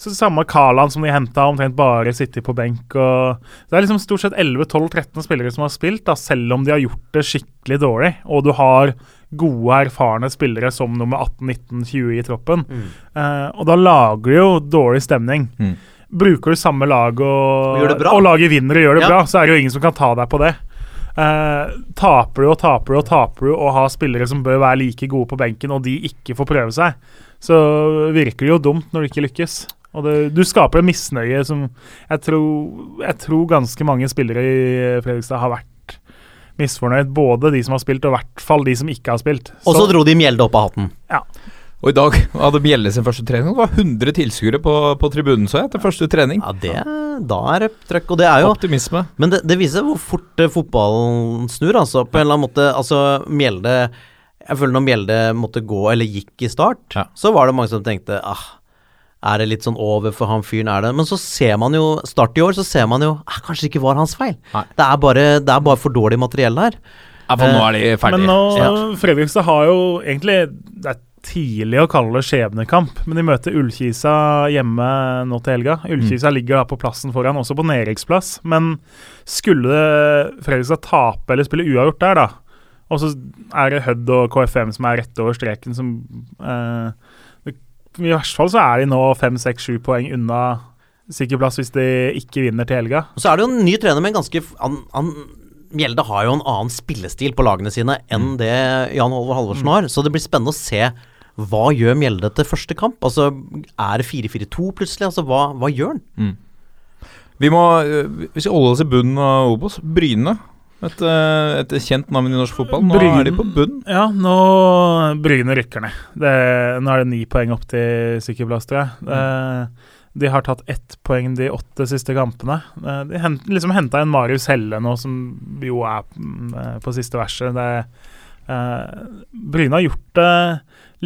Så samme Karlan som de henta, omtrent bare sitter på benk. Og, det er liksom stort sett 11-12-13 spillere som har spilt, da, selv om de har gjort det skikkelig dårlig. Og du har gode, erfarne spillere som nummer 18-19-20 i troppen. Eh, og da lager du jo dårlig stemning. Mm. Bruker du samme lag og, og laget vinner og gjør det Ja. bra, så er det jo ingen som kan ta deg på det. Eh, taper du og taper du og taper du og har spillere som bør være like gode på benken, og de ikke får prøve seg, så virker det jo dumt når det ikke lykkes. Og det, du skaper en misnøye som jeg tror, jeg tror ganske mange spillere i Fredrikstad har vært misfornøyd. Både de som har spilt, og i hvert fall de som ikke har spilt. Og så dro de Mjelde opp av hatten. Ja. Og i dag hadde Mjelde sin første trening. Det var 100 tilskuere på, på tribunen, så jeg, til første trening. Ja, det, da er det trøkk. Og det er jo Optimisme. Men det, det viser hvor fort eh, fotballen snur, altså. På en eller annen måte Altså, Mjelde Jeg føler når Mjelde måtte gå, eller gikk i start, Ja. så var det mange som tenkte ah, er det litt sånn over for han fyren, er det? Men så ser man jo Start i år, så ser man jo eh, Kanskje det ikke var hans feil. Det er, bare, det er bare for dårlig materiell her. Ja, for nå er de ferdige. Men nå, Ja. Fredrikstad har jo egentlig Det er tidlig å kalle det skjebnekamp, men de møter Ullkisa hjemme nå til helga. Ullkisa ligger da på plassen foran, også på nedrykksplass. Men skulle Fredrikstad tape eller spille uavgjort der, da, og så er det Hødd og KFM som er rett over streken, som eh, I hvert fall så er de nå fem, seks, sju poeng unna sikker plass hvis de ikke vinner til helga. Så er det jo en ny trener med en ganske han, han, Mjelde har jo en annen spillestil på lagene sine enn det Jan-Olvor Halvorsen har, så det blir spennende å se hva gjør Mjelde til første kamp? Altså, Er det 4-4-2 plutselig? Altså, hva, hva gjør han? Vi må, øh, Hvis vi holder oss i bunnen av Obos, Bryne. Et, øh, et kjent navn i norsk fotball. Nå Bryggen, er de på bunn. Ja, nå Bryne rykker ned. Det, nå er det ni poeng opp til sykkelplass, tror jeg. Det, de har tatt ett poeng de åtte siste kampene. Eh, De hent, liksom henta en Marius Helle nå, som jo er eh, på siste verset. Det, eh, Bryne har gjort det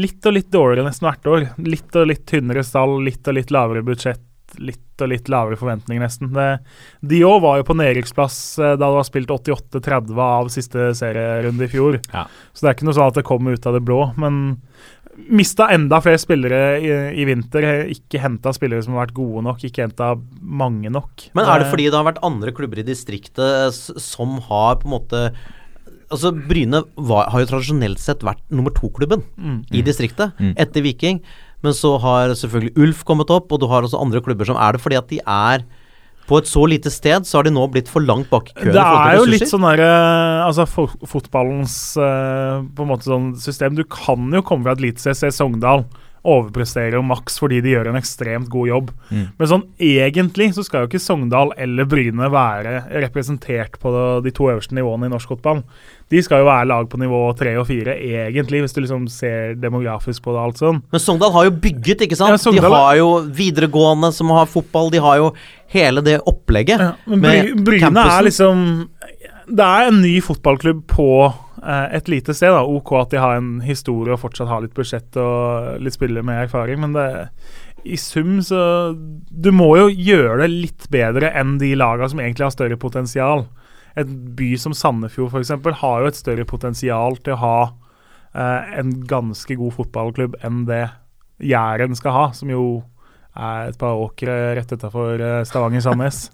litt og litt dårligere nesten hvert år. Litt og litt tynnere stall, litt og litt lavere budsjett. Litt og litt lavere forventninger, nesten. Det, de òg var jo på nedrykksplass eh, da det var spilt 88-30 av siste serierunde i fjor. Ja. Så det er ikke noe sånn at det kom ut av det blå. Men mista enda flere spillere i, i vinter. Ikke henta spillere som har vært gode nok, ikke henta mange nok. Men er det fordi det har vært andre klubber i distriktet som har på en måte Altså, Bryne var, har jo tradisjonelt sett vært nummer to-klubben i distriktet, Mm. etter Viking. Men så har selvfølgelig Ulf kommet opp, og du har også andre klubber som er det fordi at de er på et så lite sted, så har de nå blitt for langt bak i køen. Det er jo litt sånn derre Altså fotballens eh, på en måte sånn system. Du kan jo komme fra et eliteserie, se Sogndal, overpresterer jo maks fordi de gjør en ekstremt god jobb. Mm. Men sånn egentlig så skal jo ikke Sogndal eller Bryne være representert på de to øverste nivåene i norsk fotball. De skal jo være lag på nivå tre og fire, egentlig, hvis du liksom ser demografisk på det. alt sånn. Men Sogndal har jo bygget, ikke sant? Ja, Sogndal- de har jo videregående som har fotball, de har jo hele det opplegget. Ja, men Bryne er liksom Det er en ny fotballklubb på et lite sted. da OK at de har en historie og fortsatt har litt budsjett og litt spillere med erfaring, men det i sum så Du må jo gjøre det litt bedre enn de lagene som egentlig har større potensial. Et by som Sandefjord f.eks. har jo et større potensial til å ha eh, en ganske god fotballklubb enn det Jæren skal ha, som jo er et par åkre rett utafor Stavanger-Sandnes. (laughs)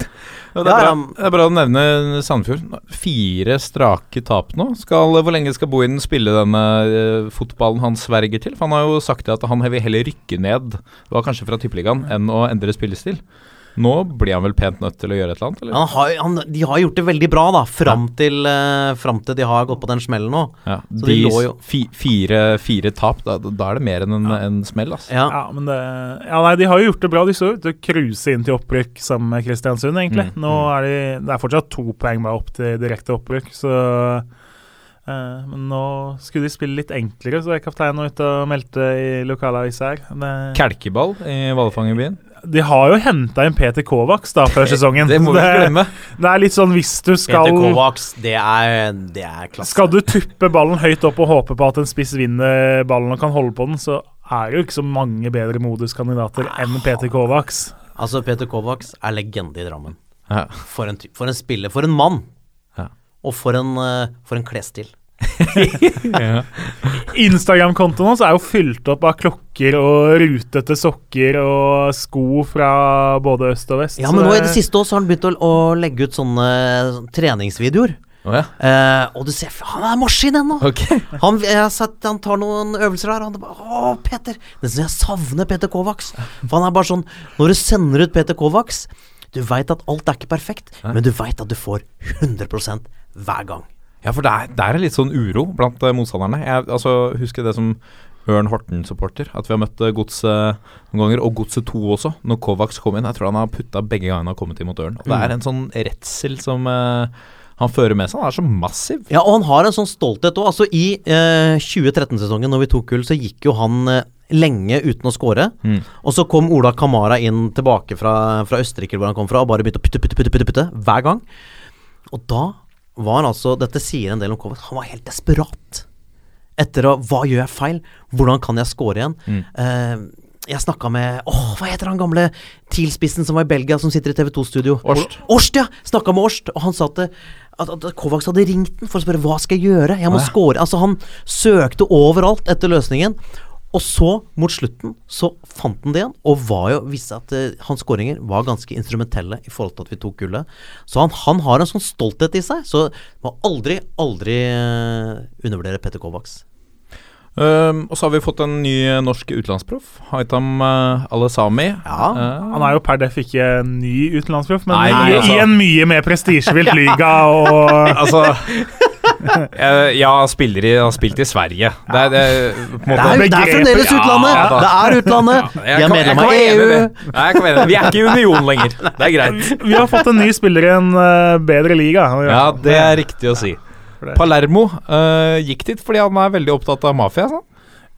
Ja, det, bra, det er bra å nevne Sandefjord. Fire strake tap nå. Skal, hvor lenge skal Bohinen spille denne uh, fotballen han sverger til? For Han har jo sagt at han vil heller rykke ned, det var kanskje fra Tippeligaen, enn å endre spillestil. Nå blir han vel pent nødt til å gjøre et eller annet? Eller? Han har, han, de har gjort det veldig bra, da, fram, til, uh, fram til de har gått på den smellen nå. Ja, Så de de lå jo- fi, fire, fire tap, da, da er det mer enn en, en smell, altså. Ja. Ja, men det Ja, nei, de har jo gjort det bra. De så ut til å cruise inn til opprykk sammen med Kristiansund, egentlig. Mm, Nå er de Det er fortsatt to poeng bare opp til direkte opprykk, så eh, Men nå skulle de spille litt enklere, så er kapteinen ute og meldte i lokalavisa her. Det- Kelkeball i Hvalfangerbyen. De har jo henta inn Peter Kovacs da før (laughs) sesongen. Det må vi ikke glemme. Det er litt sånn hvis du skal Peter Kovacs, det er, det er klasse. Skal du tuppe ballen høyt opp og håpe på at en spiss vinner ballen og kan holde på den, så er det jo ikke så mange bedre moduskandidater enn Peter Kovacs. Altså, Peter Kovacs er legende i Drammen. Ja. For en, for en spiller. For en mann. Ja. Og for en, eh, for en klesstil. (laughs) Ja. Instagram-kontoen hans er jo fylt opp av klokker og rutete sokker og sko fra både øst og vest. Ja, men nå i det siste år så har han begynt å, å legge ut sånne sånne treningsvideoer. Oh, ja. Eh, og du ser Han er maskin ennå! Okay. Han, sett, han tar noen øvelser her, og han bare Å, Peter! Nesten jeg savner Peter Kovacs. For han er bare sånn Når du sender ut Peter Kovacs Du veit at alt er ikke perfekt, men du veit at du får 100% hver gang. Ja, for det er, det er litt sånn uro blant eh, motstanderne. Jeg altså, husker det som Ørn Horten-supporter, at vi har møtt eh, Godset noen ganger, og Godset 2 også, når Kovacs kom inn. Jeg tror han har putta begge gangene han har kommet inn mot Ørn. Og det er en sånn redsel som uh, han fører med seg. Han er så massiv. Ja, og han har en sånn stolthet òg. Altså, I eh, 2013-sesongen, når vi tok gull, så gikk jo han lenge uten å score. Mm. Og så kom Ola Kamara inn tilbake fra, fra Østerrike, hvor han kom fra, og bare begynte å putte, putte, putte, putte, putte hver gang. Og da var altså Dette sier en del om Kovac. Han var helt desperat. Etter å Hva gjør jeg feil? Hvordan kan jeg score igjen? Mm. Uh, jeg snakka med Åh, hva heter han gamle TIL-spissen som var i Belgia, som sitter i TV2-studio? Årst. Årst, ja! Snakka med Årst, og han sa at, at, at Kovacs hadde ringt den for å spørre hva skal jeg gjøre. Jeg må ja. score. Altså, han søkte overalt etter løsningen. Og så, mot slutten, så fant han det igjen, og var jo, viste at uh, hans skåringer var ganske instrumentelle i forhold til at vi tok gullet. Så han, han har en sånn stolthet i seg, så må aldri, aldri uh, undervurdere Petter Kovacs. Um, og så har vi fått en ny eh, norsk utenlandsproff. Haitam uh, Alesami. Ja. Uh, Han er jo per def ikke en ny utenlandsproff, men Nei, i, nei, altså. i en mye mer prestisjefylt (laughs) liga og altså (laughs) Ja, han spiller i, har spilt i Sverige. Det er, det Det er, det er fremdeles utlandet! Ja, det er utlandet! Jeg Vi er medlem av EU. Nei, jeg kan mene det. Vi er ikke i union lenger. Det er greit. (laughs) Vi har fått en ny spiller i en eh, bedre liga. Ja, det er riktig å si. Palermo uh, gikk dit fordi han er veldig opptatt av mafia. Sånn.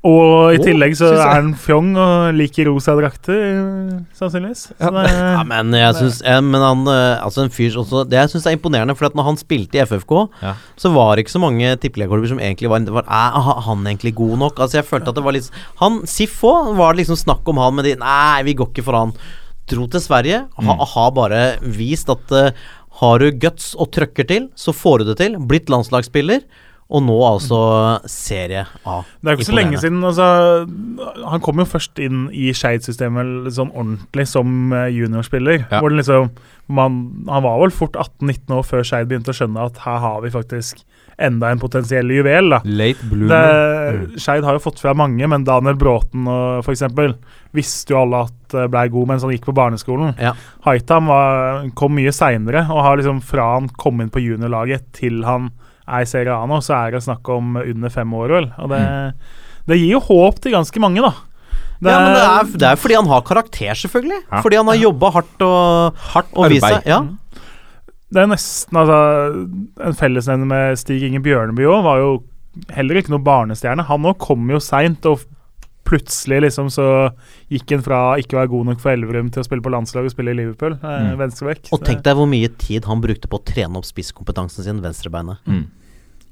Og i oh, tillegg så er han fjong og liker rosa drakter, sannsynligvis. Så det, Ja, men jeg syns Men han eh, Altså, en fyr også Det jeg syns er imponerende, for at når han spilte i FFK, Ja. så var det ikke så mange tippeligaklubber som egentlig var, var Er han egentlig god nok? Altså, jeg følte at det var litt Han Sif òg, var det liksom snakk om han, med de Nei, vi går ikke for han. Dro til Sverige, ha, har bare vist at uh, har du guts og trøkker til, så får du det til. Blitt landslagsspiller. Og nå altså Serie A. det er jo ikke så lenge siden altså, Han kom jo først inn i Skeid-systemet sånn ordentlig som eh, juniorspiller. Ja. Hvor liksom man, Han var vel fort 18-19 år før Skeid begynte å skjønne at her har vi faktisk enda en potensiell juvel. da Late bloomer. Det- Skeid har jo fått fra mange, men Daniel Bråten og for eksempel visste jo alle at eh, blei god mens han gikk på barneskolen. Ja. Haitam var, kom mye seinere, og har liksom fra han kom inn på juniorlaget til han er i Serie A nå, så er det snakk om under fem år, vel. Og det, det gir jo håp til ganske mange, da. Ja, men det er, det er fordi han har karakter, selvfølgelig. Fordi han har jobba hardt og, Hardt og vist arbeid. seg. Ja. Det er nesten altså En fellesnevner med Stig Inge Bjørneby òg var jo heller ikke noe barnestjerne. Han òg kom jo seint, og plutselig liksom så gikk han fra ikke å være god nok for Elverum til å spille på landslaget og spille i Liverpool. Eh, Mm. Venstrebekk. Og tenk deg hvor mye tid han brukte på å trene opp spisskompetansen sin, venstrebeinet. Mm.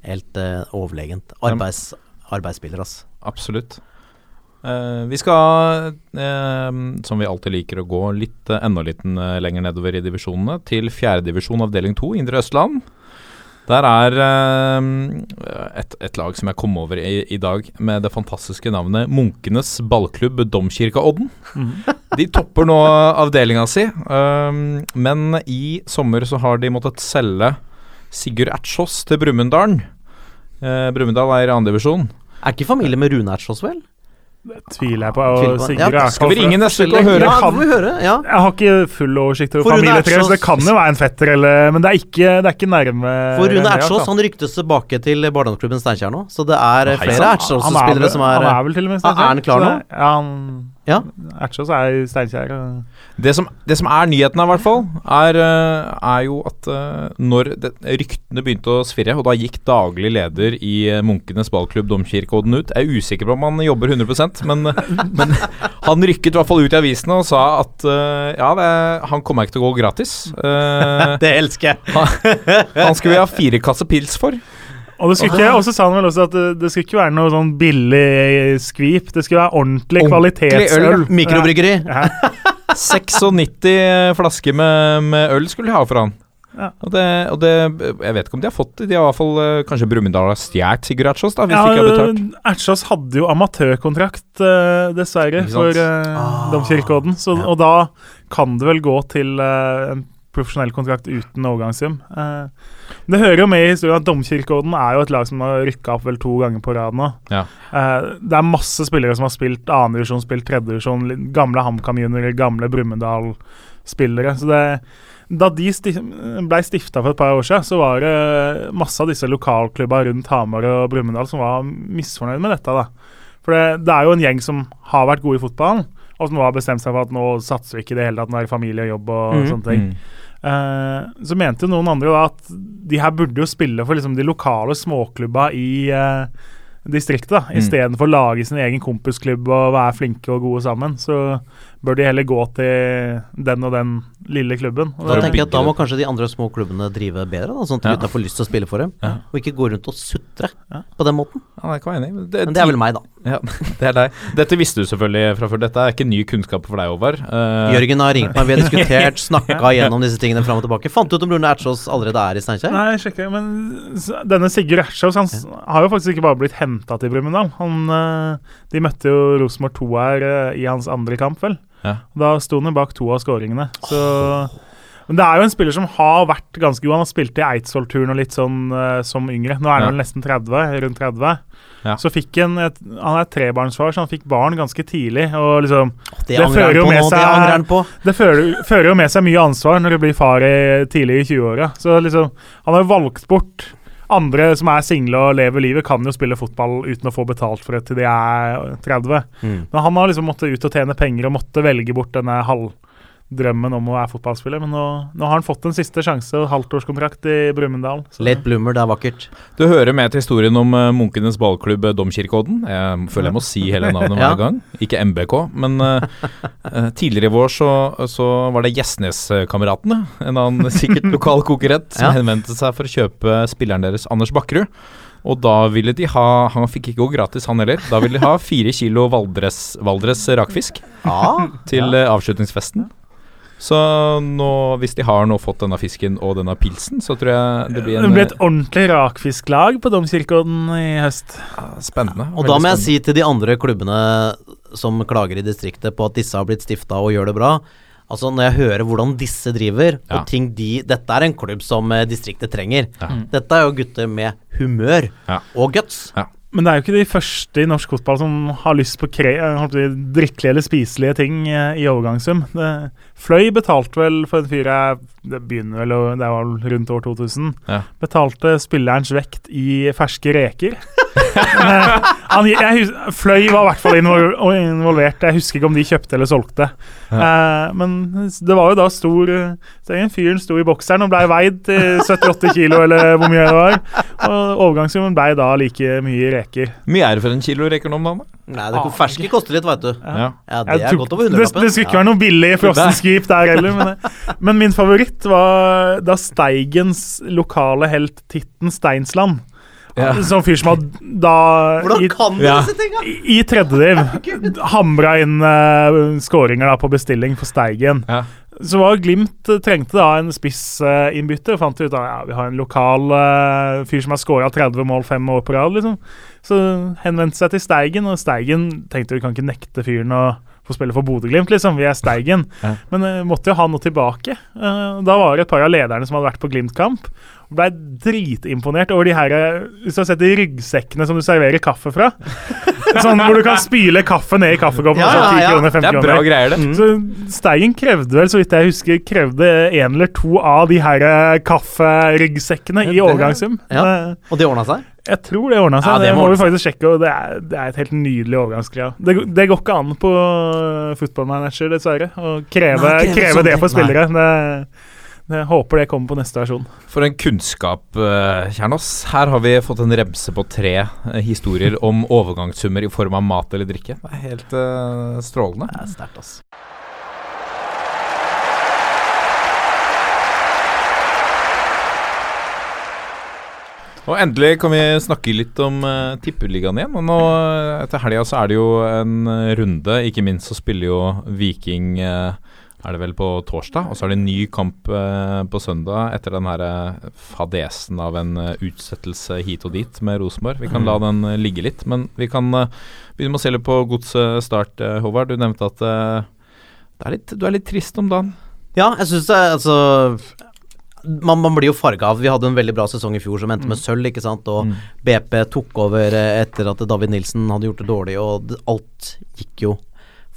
Helt uh, overlegent. Arbeids, arbeidsspiller, altså. Absolutt. Uh, vi skal, uh, som vi alltid liker, å gå litt, uh, enda litt lenger nedover i divisjonene, til fjerdedivisjon avdeling 2, Indre Østland. Der er et, et lag som jeg kom over i, i dag, med det fantastiske navnet Munkenes ballklubb Domkirka-Odden. De topper nå avdelinga si, men i sommer så har de måttet selge Sigurd Ertsås til Brumunddalen. Eh, Brumunddal er i andredivisjon. Er ikke familie med Rune Ertsås, vel? Det tviler jeg på. Og Sigurd Ja, Skal vi ringe neste uke og høre? Ja, kan, høre. Ja. Jeg har ikke full oversikt over familietreet, så det kan jo være en fetter, eller, men det er ikke, det er ikke nærme For Rune Ertsås han ryktes tilbake til barndomsklubben Steinkjer nå, så det er Nei, flere. Han er Ertsås-spillere som er Han er vel til og med Steinkjer. er han klar nå? Ja, han Ja. Ertsås er Steinkjer. Det som, det som er nyheten her, i hvert fall, er, eh, er jo at eh, når det, ryktene begynte å svirre, og da gikk daglig leder i eh, Munkenes ballklubb Domkirkeodden ut Jeg er usikker på om han jobber 100 men, (laughs) men han rykket i hvert fall ut i avisene og sa at ja, det, han kommer ikke til å gå gratis. (laughs) Det elsker jeg! han skulle vi ha fire kasser pils for. Og det skulle ikke, og så sa han vel også at det, det skulle ikke være noe sånn billig skvip. Det skulle være ordentlig Ordentlig kvalitetsøl. øl, Mikrobryggeri. Ja. 96 flasker med, med øl skulle de ha for han. Ja. Og, det, og det Jeg vet ikke om de har fått det. De har i hvert fall eh, Kanskje Brumunddal har stjålet Sigurd Ertsås, da, hvis de ikke har betalt. Ertsås hadde jo amatørkontrakt, uh, dessverre, for uh, Domkirkeodden. Ja. Og da kan det vel gå til uh, en profesjonell kontrakt uten overgangssum. Eh, det hører jo med i historien at Domkirkeorden er jo et lag som har rykka opp vel to ganger på rad nå. Ja. Eh, det er masse spillere som har spilt annendivisjon, spilt tredjedivisjon, gamle HamKam juniorer, gamle Brumunddal-spillere. Så det da de sti ble stifta for et par år siden, så var det masse av disse lokalklubba rundt Hamar og Brumunddal som var misfornøyd med dette. da. For det, det er jo en gjeng som har vært gode i fotballen, og som nå har bestemt seg for at nå satser vi ikke i det hele tatt, nå er det familie og jobb og mm. sånne ting. Mm. Eh, så mente jo noen andre da at de her burde jo spille for liksom de lokale småklubba i uh, distriktet, da, Mm. å lage sin egen kompisklubb og være flinke og gode sammen. Så bør de heller gå til den og den lille klubben. Og Da tenker jeg at da må kanskje de andre små klubbene drive bedre, da, sånn at Ja. gutta får lyst til å spille for dem. Ja. Og ikke gå rundt og sutre på den måten. Ja, enig. Men det er vel meg, da. Ja, (laughs) det er deg. Dette visste du selvfølgelig fra før. Dette er ikke ny kunnskap for deg, Håvard. Uh... Jørgen har ringt meg, vi har diskutert, (laughs) snakka gjennom disse tingene fram og tilbake. Fant du ut om Rune Ertsås allerede er i Steinkjer? Nei, jeg sjekker, men denne Sigurd Ertsjås han har jo faktisk ikke bare blitt henta til Brumunddal. Han, eh, De møtte jo Rosenborg 2 her eh, i hans andre kamp, vel. Ja. Da sto han jo bak to av skåringene. Så Men det er jo en spiller som har vært ganske god. Han har spilt i Eidsvoll-turen og litt sånn uh, som yngre. Nå er han Ja. vel nesten 30, rundt 30. Ja. Så fikk han et, Han er trebarnsfar, så han fikk barn ganske tidlig. Og liksom Det Det fører jo med nå, seg- Det, det fører, fører jo med seg mye ansvar når du blir far i, tidlig i 20-åra. Så liksom, han har jo valgt bort andre som er single og lever livet, kan jo spille fotball uten å få betalt for det til de er 30. Mm. Men han har liksom måttet ut og tjene penger og måtte velge bort denne halvdrømmen om å være fotballspiller. Men nå, nå har han fått en siste sjanse og halvtårskontrakt i Brumunddal. Late bloomer, det er vakkert. Du hører med til historien om uh, Munkenes ballklubb eh, Domkirkeodden. Jeg føler jeg må si hele (laughs) navnet Ja. hver gang. Ikke MBK, men uh, eh, tidligere i vår så, så var det Gjesneskameratene, en annen sikkert lokal konkurrent, som (laughs) Ja. henvendte seg for å kjøpe spilleren deres Anders Bakkerud. Og da ville de ha Han fikk ikke gå gratis, han heller. Da ville de ha fire kilo Valdres, Valdres rakfisk Ja, til avslutningsfesten. Så nå, hvis de har nå fått denne fisken og denne pilsen, så tror jeg det blir Det blir et ordentlig rakfisklag på Domkirkeodden i høst. Ja, spennende. Og da må jeg si til de andre klubbene som klager i distriktet på at disse har blitt stifta og gjør det bra Altså Når jeg hører hvordan disse driver, Ja. og ting de Dette er en klubb som eh, distriktet trenger. Ja. Dette er jo gutter med humør Ja. og guts. Ja. Men det er jo ikke de første i norsk fotball som har lyst på kre si, drikkelige eller spiselige ting eh, i overgangssum. Det- Fløy betalte vel for en fyr jeg Det begynner vel Det var rundt år 2000. Ja. Betalte spillerens vekt i ferske reker. (laughs) Eh, han, jeg, hus- Fløy var i hvert fall involvert. Jeg husker ikke om de kjøpte eller solgte. Eh, men det var jo da stor fyren sto i bokseren og blei veid til 78 kilo, eller hvor mye det var. Og overgangssummen blei da like mye reker. Mye er det for en kilo reker nå om dagen? da? Nei, det ferske koster litt, veit du. Ja. Ja, det er tok- godt over det, hundrelappen. det skulle ikke være noe billig frossenskip der heller. Men, det- men min favoritt var da Steigens lokale helt Titten Steinsland. Ja. Sånn fyr som har da Hvordan i, du disse tinga? i tredjediv (laughs) hamra inn uh, skåringer da på bestilling for Steigen. Ja. Så var Glimt eh, trengte da en spissinnbytter. Uh, fant ut at ja, vi har en lokal uh, fyr som har skåra 30 mål fem år på rad. liksom. Så henvendte seg til Steigen, og Steigen tenkte vi kan ikke nekte fyren å få spille for Bodø-Glimt, liksom. Vi er Steigen. Ja. Men uh, måtte jo ha noe tilbake. Uh, da var det et par av lederne som hadde vært på Glimt-kamp. Og Blei dritimponert over de her Hvis du har sett de ryggsekkene som du serverer kaffe fra. (laughs) Sånn hvor du kan spyle kaffe ned i kaffekoppen. Ja, og ja, 10 ja. kroner, 5 Det er kroner. bra greier, det. Så Steigen krevde vel, så vidt jeg husker, krevde en eller to av de her eh, kafferyggsekkene i overgangssum. ja. Eh, Og det ordna seg? Jeg tror det ordna seg. Ja, det det, må må vi faktisk sjekke. og Det er, det er et helt nydelig overgangsgreie. Det, det går ikke an på footballmanager, dessverre, å kreve, Nei, kreve kreve det for spillere. spillere. Det, det håper det kommer på neste versjon. For en kunnskap, eh, Kjernås. Her har vi fått en remse på tre eh, historier om (laughs) overgangssummer i form av mat eller drikke. Det er helt uh, strålende. Det er sterkt, altså. Og endelig kan vi snakke litt om uh, tippeligaen igjen. Og nå etter helga så er det jo en runde. Ikke minst så spiller jo Viking eh, er det vel på torsdag, og så er det en ny kamp eh, på søndag etter den her eh, fadesen av en eh, utsettelse hit og dit med Rosenborg. Vi kan la den eh, ligge litt, men vi kan eh, begynne med å se litt på Godset start, eh, Håvard. Du nevnte at det er litt, du er litt trist om dagen. Ja, jeg syns det Altså man, man blir jo farga av Vi hadde en veldig bra sesong i fjor som endte med sølv, ikke sant. Og BP tok over etter at David Nilsen hadde gjort det dårlig, og alt gikk jo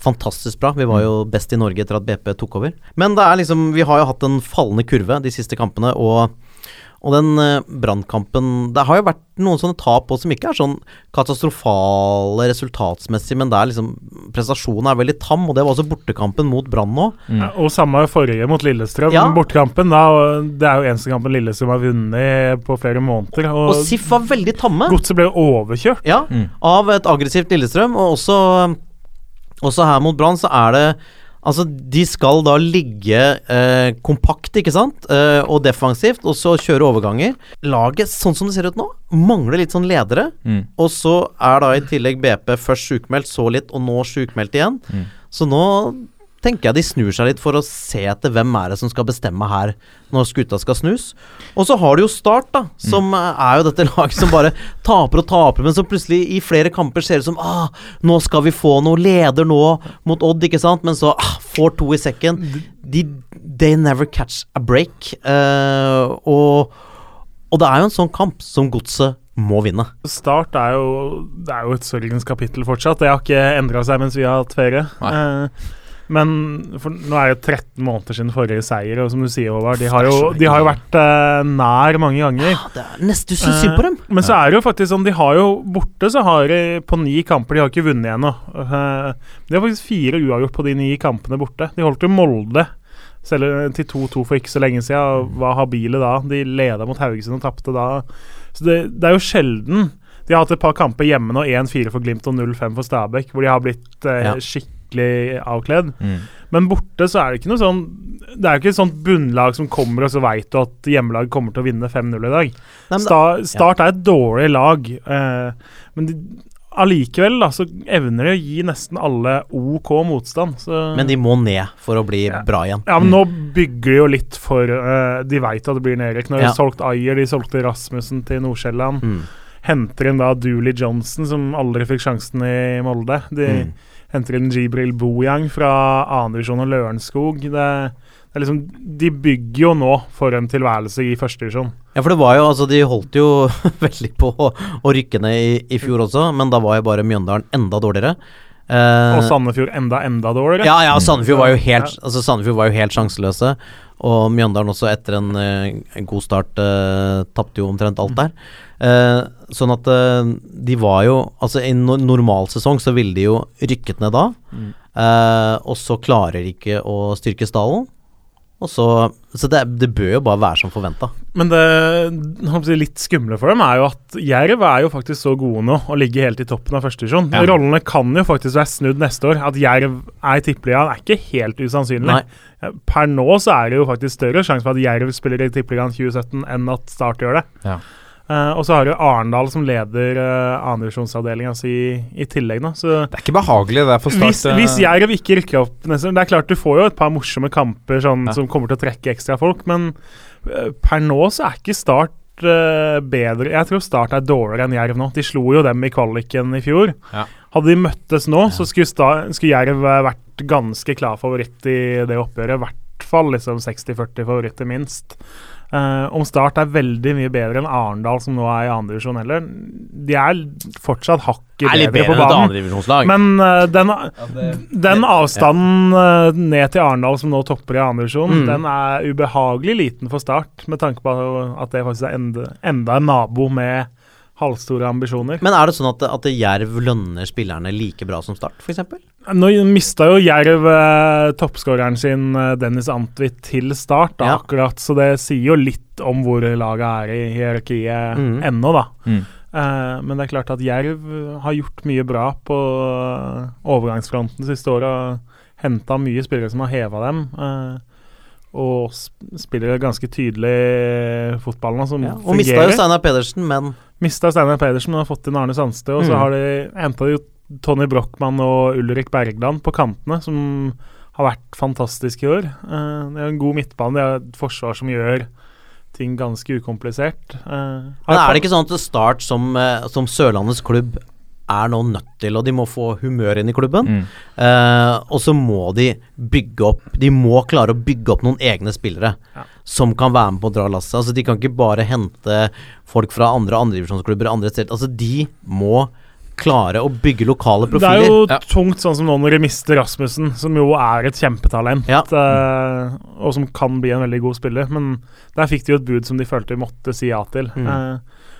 fantastisk bra. Vi var jo best i Norge etter at BP tok over. Men det er liksom Vi har jo hatt en fallende kurve de siste kampene, og og den uh, brannkampen Det har jo vært noen sånne tap også som ikke er sånn katastrofale resultatsmessig, men det er liksom prestasjonen er veldig tam, og det var også bortekampen mot Brann nå. Ja, og samme forrige mot Lillestrøm. Ja. Bortekampen. Da, det er jo eneste kampen Lillestrøm har vunnet på flere måneder. Og, Og SIF var veldig tamme. Godset ble overkjørt. Ja, av et aggressivt Lillestrøm, og også, også her mot Brann så er det Altså, de skal da ligge eh, kompakt, ikke sant, eh, og defensivt, og så kjøre overganger. Laget, sånn som det ser ut nå, mangler litt sånn ledere. Og så er da i tillegg BP først sjukmeldt, så litt, og nå sjukmeldt igjen. Så nå tenker jeg de snur seg litt for å se etter hvem er det som skal bestemme her når skuta skal snus. Og så har du jo Start, da, som mm. er jo dette (laughs) laget som bare taper og taper, men som plutselig i flere kamper ser ut som ah, nå skal vi få noe, leder nå mot Odd, ikke sant, men så ah, får to i sekken. De, they never catch a break. Uh, og, og det er jo en sånn kamp som Godset må vinne. Start er jo, det er jo et sørgens kapittel fortsatt. Det har ikke endra seg mens vi har hatt ferie. Eh, men nå er det 13 måneder siden forrige seier, og som du sier, Håvard, de har jo, de har jo vært uh, nær mange ganger. Det er nesten synd synd på dem. Uh, Men så er det jo faktisk sånn, de har jo borte så har de på ni kamper De har ikke vunnet ennå. Uh, de har faktisk fire uavgjort på de ni kampene borte. De holdt jo Molde selv til 2-2 for ikke så lenge siden og var habile da. De leda mot Haugesund og tapte da. Så det, det er jo sjelden De har hatt et par kamper hjemme nå, 1-4 for Glimt og 0-5 for Stabæk, hvor de har blitt eh, Ja. skikkelig avkledd. Men borte så er det ikke noe sånn Det er jo ikke et sånt bunnlag som kommer, og så veit du at hjemmelaget kommer til å vinne 5-0 i dag. Nei, Sta Start er et dårlig lag, eh, men de, allikevel da, så evner de å gi nesten alle OK motstand. Så, Men de må ned for å bli bra igjen. ja, men nå bygger de jo litt for eh, De veit at det blir nedrykk. Nå har de Ja. solgt Ayer, de solgte Rasmussen til Nordsjælland. Mm. Henter inn da Dooley Johnson, som aldri fikk sjansen i Molde. De, Mm. Henter inn Jibril Bojang fra andredivisjon og Lørenskog. Det, det er liksom, de bygger jo nå for en tilværelse i førstedivisjon. Ja, for det var jo, altså De holdt jo (laughs) veldig på å, å rykke ned i, i fjor også, men da var jo bare Mjøndalen enda dårligere. Eh, Og Sandefjord enda, enda dårligere. Ja, ja, Sandefjord var jo helt, altså Sandefjord var jo helt sjanseløse. Og Mjøndalen også, etter en, eh, en god start, uh, tapte jo omtrent alt der. Uh, sånn at uh, de var jo Altså, i en no normal sesong så ville de jo rykket ned da. Uh, og så klarer de ikke å styrke stallen. Og så Så det, det bør jo bare være som forventa. Men det si, litt skumle for dem er jo at Jerv er jo faktisk så gode nå og ligger helt i toppen av førstedivisjon. Ja. Rollene kan jo faktisk være snudd neste år. At Jerv er i tippeligaen er ikke helt usannsynlig. Nei. Per nå så er det jo faktisk større sjanse for at Jerv spiller i tippeligaen 2017 enn at Start gjør det. Ja. Eh, og så har du Arendal som leder uh, andredivisjonsavdelinga si i tillegg Da. Så Det er ikke behagelig, det for start. hvis, hvis Jerv ikke rykker opp nesten, Det er klart du får jo et par morsomme kamper sånn, Ja. som kommer til å trekke ekstra folk, men uh, per nå så er ikke Start eh, bedre Jeg tror Start er dårligere enn Jerv nå. De slo jo dem i kvaliken i fjor. Ja. Hadde de møttes nå, så skulle, skulle Jerv eh, vært ganske klar favoritt i det oppgjøret. I hvert fall liksom 60-40 favoritter, minst. Eh, om Start er veldig mye bedre enn Arendal, som nå er i andredivisjon heller. De er fortsatt hakket Er bedre på bedre et banen. Men eh, den, den avstanden eh, ned til Arendal, som nå topper i andredivisjon, Mm. den er ubehagelig liten for Start, med tanke på at det faktisk er enda, enda en nabo med halvstore ambisjoner. Men er det sånn at, at Jerv lønner spillerne like bra som Start, f.eks.? Nå mista jo Jerv eh, toppskåreren sin, eh, Dennis Antwitt, til start, da, Ja. akkurat. Så det sier jo litt om hvor laget er i hierarkiet mm. ennå, da. Mm. Eh, men det er klart at Jerv har gjort mye bra på eh, overgangsfronten siste året. Henta mye spillere som har heva dem. eh, og sp spiller ganske tydelig fotball nå, som Ja. Og mista jo fungerer. Steinar Pedersen, men Mista Steinar Pedersen, men har fått inn Arne Sandstø. Og så Mm. har de henta jo Tony Brochmann og Ulrik Bergland på kantene, som har vært fantastiske i år. Eh, det er en god midtbane, det er et forsvar som gjør ting ganske ukomplisert. Eh, Men er det ikke sånn at Start som, eh, som Sørlandets klubb er nå nødt til, og de må få humør inn i klubben. Mm. Eh, og så må de bygge opp De må klare å bygge opp noen egne spillere Ja. som kan være med på å dra lasset. Altså, de kan ikke bare hente folk fra andre andredivisjonsklubber andre steder. Altså, de må klare å bygge lokale profiler. Det er jo Ja. tungt, sånn som nå når de mister Rasmussen, som jo er et kjempetalent, Ja. uh, og som kan bli en veldig god spiller. Men der fikk de jo et bud som de følte de måtte si ja til. Mm. Uh,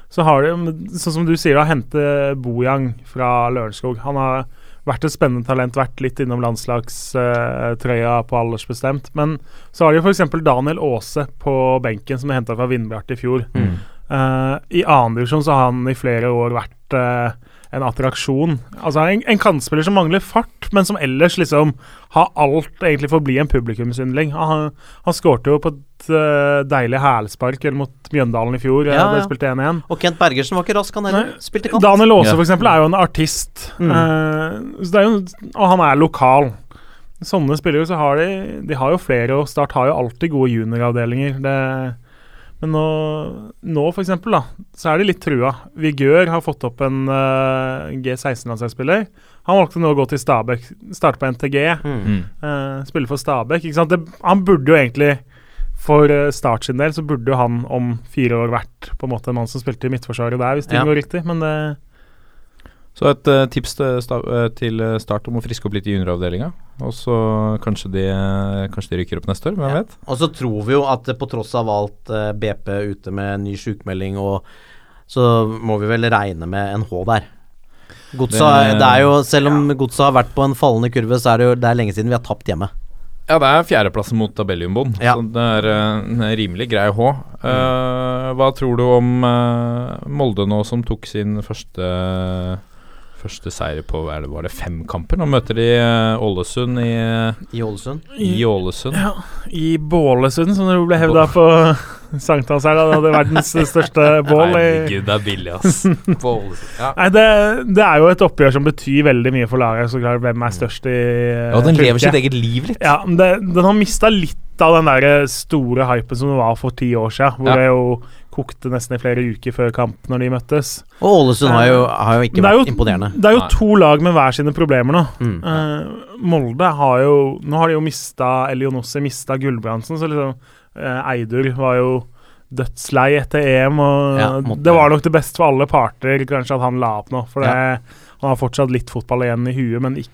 så har de, sånn som du sier, å hente Bojang fra Lørenskog. Han har vært et spennende talent, vært litt innom landslagstrøya på aldersbestemt. Men så har de f.eks. Daniel Aase på benken, som de henta fra Vindbjart i fjor. Mm. Uh, I annen divisjon så har han i flere år vært eh, en attraksjon. Altså en, en kantspiller som mangler fart, men som ellers liksom har alt egentlig for å bli en publikumsyndling. Han, han skårte jo på et uh, deilig hælspark mot Mjøndalen i fjor. Ja, Ja, ja. De spilte 1-1. Og Kent Bergersen var ikke rask, han heller. Spilte kant. Daniel Aase Ja. for eksempel er jo en artist, Mm. uh, så det er jo, og han er lokal. Sånne spillere så har de De har jo flere, og Start har jo alltid gode junioravdelinger. Det, men nå, nå for eksempel, da, så er de litt trua. Vigør har fått opp en uh, G16-landslagsspiller. Han valgte nå å gå til Stabæk, starte på NTG, Mm. Mm. eh, spille for Stabæk. Ikke sant? Det, han burde jo egentlig for eh, Start sin del så burde jo han om fire år vært på en måte en mann som spilte i midtforsvaret der, hvis ting Ja. går riktig. Men det Så et uh, tips til, sta eh, til eh, Start om å friske opp litt i junioravdelinga. Og så kanskje de, kanskje de rykker opp neste år, hvem Ja. vet? Og så tror vi jo at på tross av alt uh, BP ute med ny sjukmelding og så må vi vel regne med en H der. Godsa, det, Det- jo, selv om Godset har vært på en fallende kurve, så er det jo det er lenge siden vi har tapt hjemme. Ja, det er fjerdeplassen mot tabelljumboen, Ja. så det er en rimelig grei H. Eh, hva tror du om uh, Molde nå, som tok sin første Første seier på er det, var det fem kamper? Nå møter de eh, Ålesund i, I Ålesund. i Ålesund. Ja, I Bålesund, som det ble hevda på (laughs) sankthans her. Det hadde verdens største bål. I, Herregud, det er billig, ass. (laughs) Bål. Ja. nei, det, det er jo et oppgjør som betyr veldig mye for laget. Så klart, hvem er størst i ja, den lever sitt eget liv litt. Ja, det, Den har mista litt av den der store hypen som det var for ti år siden, hvor Ja. det jo kokte nesten i flere uker før kamp når de møttes. Og Ålesund har jo, har jo ikke Det vært jo- imponerende. Det er jo Nei. to lag med hver sine problemer nå. Mm. Uh, Molde har jo Nå har de jo mista Elionossi, mista Gulbrandsen, så liksom Eidur var jo dødslei etter EM, og Ja, det var nok det beste for alle parter, kanskje, at han la opp nå. For det, han har fortsatt litt fotball igjen i huet, men ikke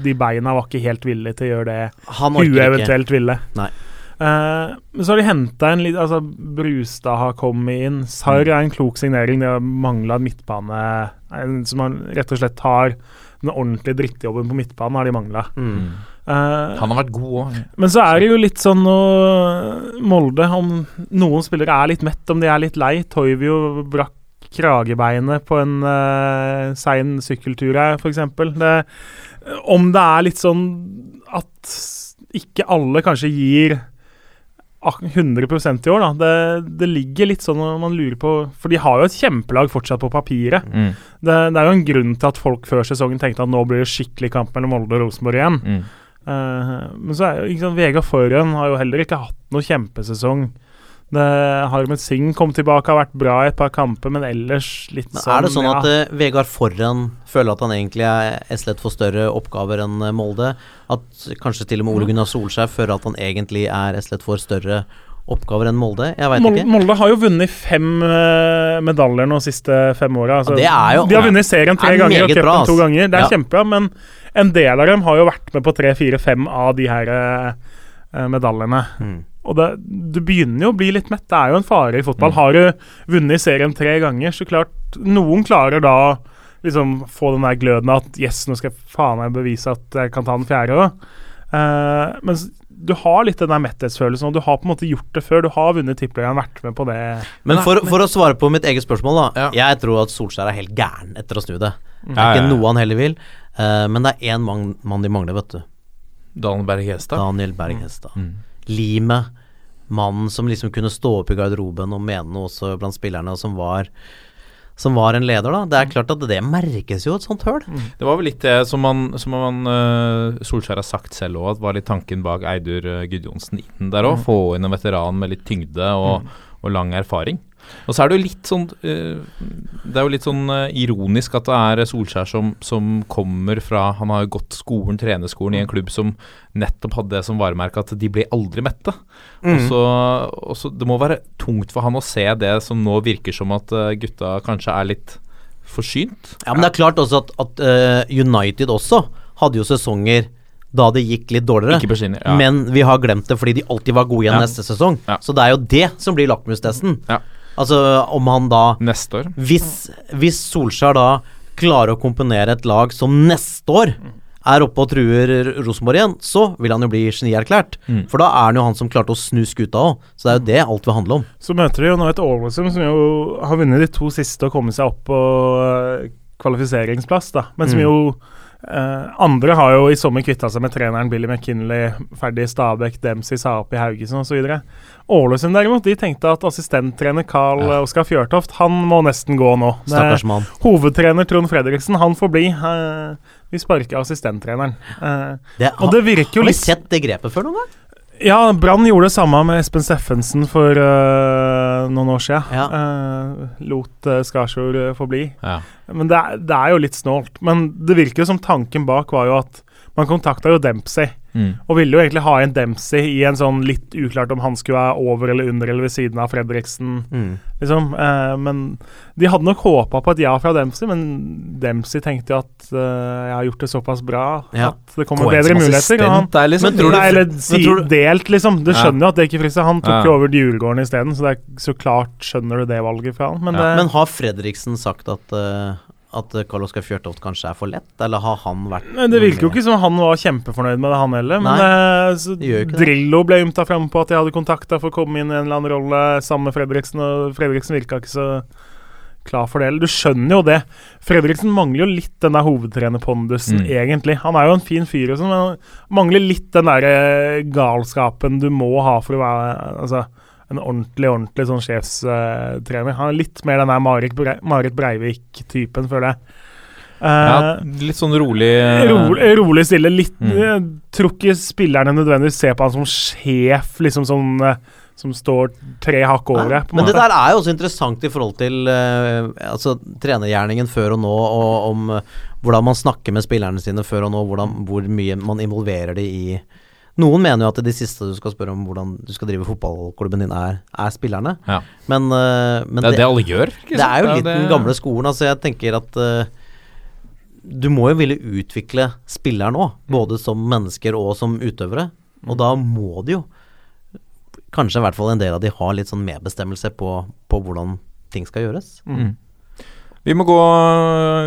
De beina var ikke helt villige til å gjøre det huet eventuelt ikke. ville. Nei. Eh, men så har de henta en litt Altså, Brustad har kommet inn. Sarr er en klok signering. De har mangla midtbane en som man rett og slett har den ordentlige drittjobben på midtbanen, har de mangla. Mm. Han har vært god òg. men så er det jo litt sånn nå Molde Om noen spillere er litt mett, om de er litt lei. Toivio brakk kragebeinet på en uh, sein sykkeltur her, f.eks. Om det er litt sånn at ikke alle kanskje gir 100% i år, da. Det, det ligger litt sånn når man lurer på For de har jo et kjempelag fortsatt på papiret. Mm. Det, det er jo en grunn til at folk før sesongen tenkte at nå blir det skikkelig kamp mellom Molde og Rosenborg igjen. Mm. Eh, men så er jo ikke sant, Vegard Forhen har jo heller ikke hatt noe kjempesesong. Det Harmet Singh kom tilbake, har vært bra i et par kamper, men ellers litt Men sånn er det sånn ja. at uh, Vegard Forhen føler at han egentlig er slett for større oppgaver enn eh, Molde? At kanskje til og med Ole Gunnar Solskjær føler at han egentlig er slett for større oppgaver enn Molde? Jeg veit ikke. Molde har jo vunnet fem uh, medaljer nå de siste fem åra. Altså, de har vunnet serien tre er ganger og cupen to ganger. Det er Ja. kjempebra, men en del av dem har jo vært med på tre, fire, fem av de her eh, medaljene. Mm. Og det, du begynner jo å bli litt mett. Det er jo en fare i fotball. Har du vunnet serien tre ganger, så klart Noen klarer da liksom få den der gløden at yes, nå skal jeg faen meg bevise at jeg kan ta den fjerde òg. Mens du har litt den der metthetsfølelsen, og du har på en måte gjort det før. Du har vunnet tippeligaen, vært med på det. Men for, for å svare på mitt eget spørsmål, da. Ja. Jeg tror at Solskjær er helt gæren etter å snu det. Det er Ja, ja, ikke ja. noe han heller vil. Eh, men det er én mann, de mangler, vet du. Daniel Berg Hestad. Daniel Berg Hestad. Mm. Limet. Mannen som liksom kunne stå opp i garderoben og mene noe også blant spillerne, og som var som var en leder, da. Det er klart at det merkes jo, et sånt høl. Det var vel litt det som man, som man uh, Solskjær har sagt selv òg, at var litt tanken bak Eidur uh, Gudjonsen inn der òg. Få inn en veteran med litt tyngde og, og lang erfaring. Og så er det jo litt sånn eh, Det er jo litt sånn eh, ironisk at det er Solskjær som, som kommer fra Han har jo gått skolen, trenerskolen, i en klubb som nettopp hadde det som varemerke at de blir aldri mette. Og så, og så Det må være tungt for han å se det som nå virker som at eh, gutta kanskje er litt forsynt. Ja, men det er klart også at, at United også hadde jo sesonger da det gikk litt dårligere. På. Ja. Men vi har glemt det fordi de alltid var gode igjen Ja. neste sesong. Ja. Så det er jo det som blir lakmustesten. Altså om han da Neste år. hvis, hvis Solskjær da klarer å komponere et lag som neste år er oppe og truer Rosenborg igjen, så vil han jo bli genierklært. Mm. For da er han jo han som klarte å snu skuta òg. Så det er jo det alt vil handle om. Så møter de jo nå et Ålesund som jo har vunnet de to siste og kommet seg opp på eh, kvalifiseringsplass, da. Men som Mm. jo eh, Andre har jo i sommer kvitta seg med treneren Billy McKinley, ferdig Stabæk, Dempsey sa opp i Haugesund osv. Ålesund derimot, de tenkte at assistenttrener Carl Oskar Fjørtoft han må nesten gå nå. Stakkars mann. Hovedtrener Trond Fredriksen, han får bli. Eh, vi sparker assistenttreneren. Eh, Det, og det virker jo har vi sett det grepet før noen gang? ja, Brann gjorde det samme med Espen Steffensen for noen år siden. Ja. Eh, lot uh, Skarsjord øh, få bli. Ja. Men det er, det er jo litt snålt. Men det virker jo som tanken bak var jo at man kontakta jo Dempsey, Mm. og ville jo egentlig ha en Dempsey i en sånn litt uklart om han skulle være over eller under eller ved siden av Fredriksen, Mm. liksom. Eh, men de hadde nok håpa på et ja fra Dempsey, men Dempsey tenkte jo at eh, jeg har gjort det såpass bra Ja. at det kommer bedre muligheter. Han, der, liksom. Men tror du- Nei, eller men si tror du- delt, liksom. Du skjønner jo at det ikke frister. Han tok Ja. jo over Djurgården isteden, så det er så klart skjønner du det valget fra han. Men, Ja. det, Men har Fredriksen sagt at uh, at Karl Oskar Fjørtoft kanskje er for lett, eller har han vært men det virker jo ikke som han var kjempefornøyd med det, han heller. Men Nei, det. Drillo ble ymta fram på at de hadde kontakta for å komme inn i en eller annen rolle sammen med Fredriksen, og Fredriksen virka ikke så klar for det. Eller du skjønner jo det. Fredriksen mangler jo litt den der hovedtrenerpondusen, Mm. egentlig. Han er jo en fin fyr, sånn, men han mangler litt den der eh, galskapen du må ha for å være altså, en ordentlig ordentlig sånn sjefstrener. han er litt mer den der Marit, Brei, Marit Breivik-typen, føler jeg. Ja, litt sånn rolig eh, rolig, rolig stille. Litt Mm. Jeg tror ikke spillerne nødvendigvis ser på han som sjef, liksom sånn eh, som står tre hakk over det. Men det der er jo også interessant i forhold til uh, altså, trenergjerningen før og nå, og om uh, hvordan man snakker med spillerne sine før og nå, hvordan, hvor mye man involverer de i Noen mener jo at de siste du skal spørre om hvordan du skal drive fotballklubben din, er, er spillerne. Ja. Men, uh, men Det er det alle gjør. ikke det er jo litt det- den gamle skolen. Altså jeg tenker at uh, du må jo ville utvikle spilleren òg, både som mennesker og som utøvere. Og da må de jo, kanskje i hvert fall en del av de, har litt sånn medbestemmelse på, på hvordan ting skal gjøres. Mm. Vi må gå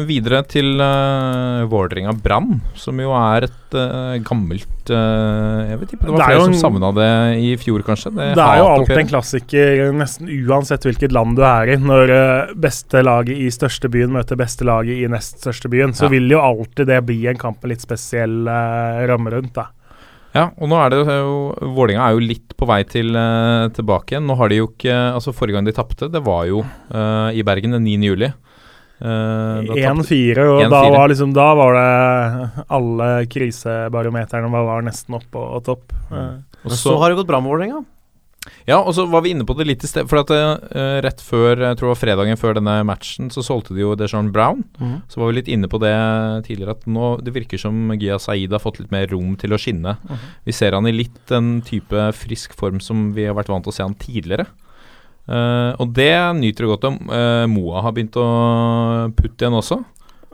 videre til uh, Vålerenga Brann, som jo er et uh, gammelt uh, Jeg vet ikke, det var Det er flere en, som savna det i fjor, kanskje. Det, Det er jo alltid en klassiker, nesten uansett hvilket land du er i. Når uh, beste laget i største byen møter beste laget i nest største byen, så Ja. vil jo alltid det bli en kamp med litt spesiell eh, ramme rundt. da. Ja, og nå er det jo Vålinga er jo litt på vei til, eh, tilbake igjen. Nå har de jo ikke Altså Forrige gang de tapte, det var jo eh, i Bergen den 9. juli. Eh, 1-4, og 1-4. da var, liksom, da var det alle krisebarometerne var, var nesten opp og, og topp. Mm. og så- så har det gått bra med Vålerenga. Ja, og så var vi inne på det litt i sted. For at uh, rett før, jeg tror det var fredagen før denne matchen, så solgte de jo Dejan Brown. Mm. Så var vi litt inne på det tidligere, at nå det virker som Gia Saeed har fått litt mer rom til å skinne. Mm. Vi ser han i litt den type frisk form som vi har vært vant til å se han tidligere. Eh, og det nyter du godt om. Uh, Moa har begynt å putte igjen også.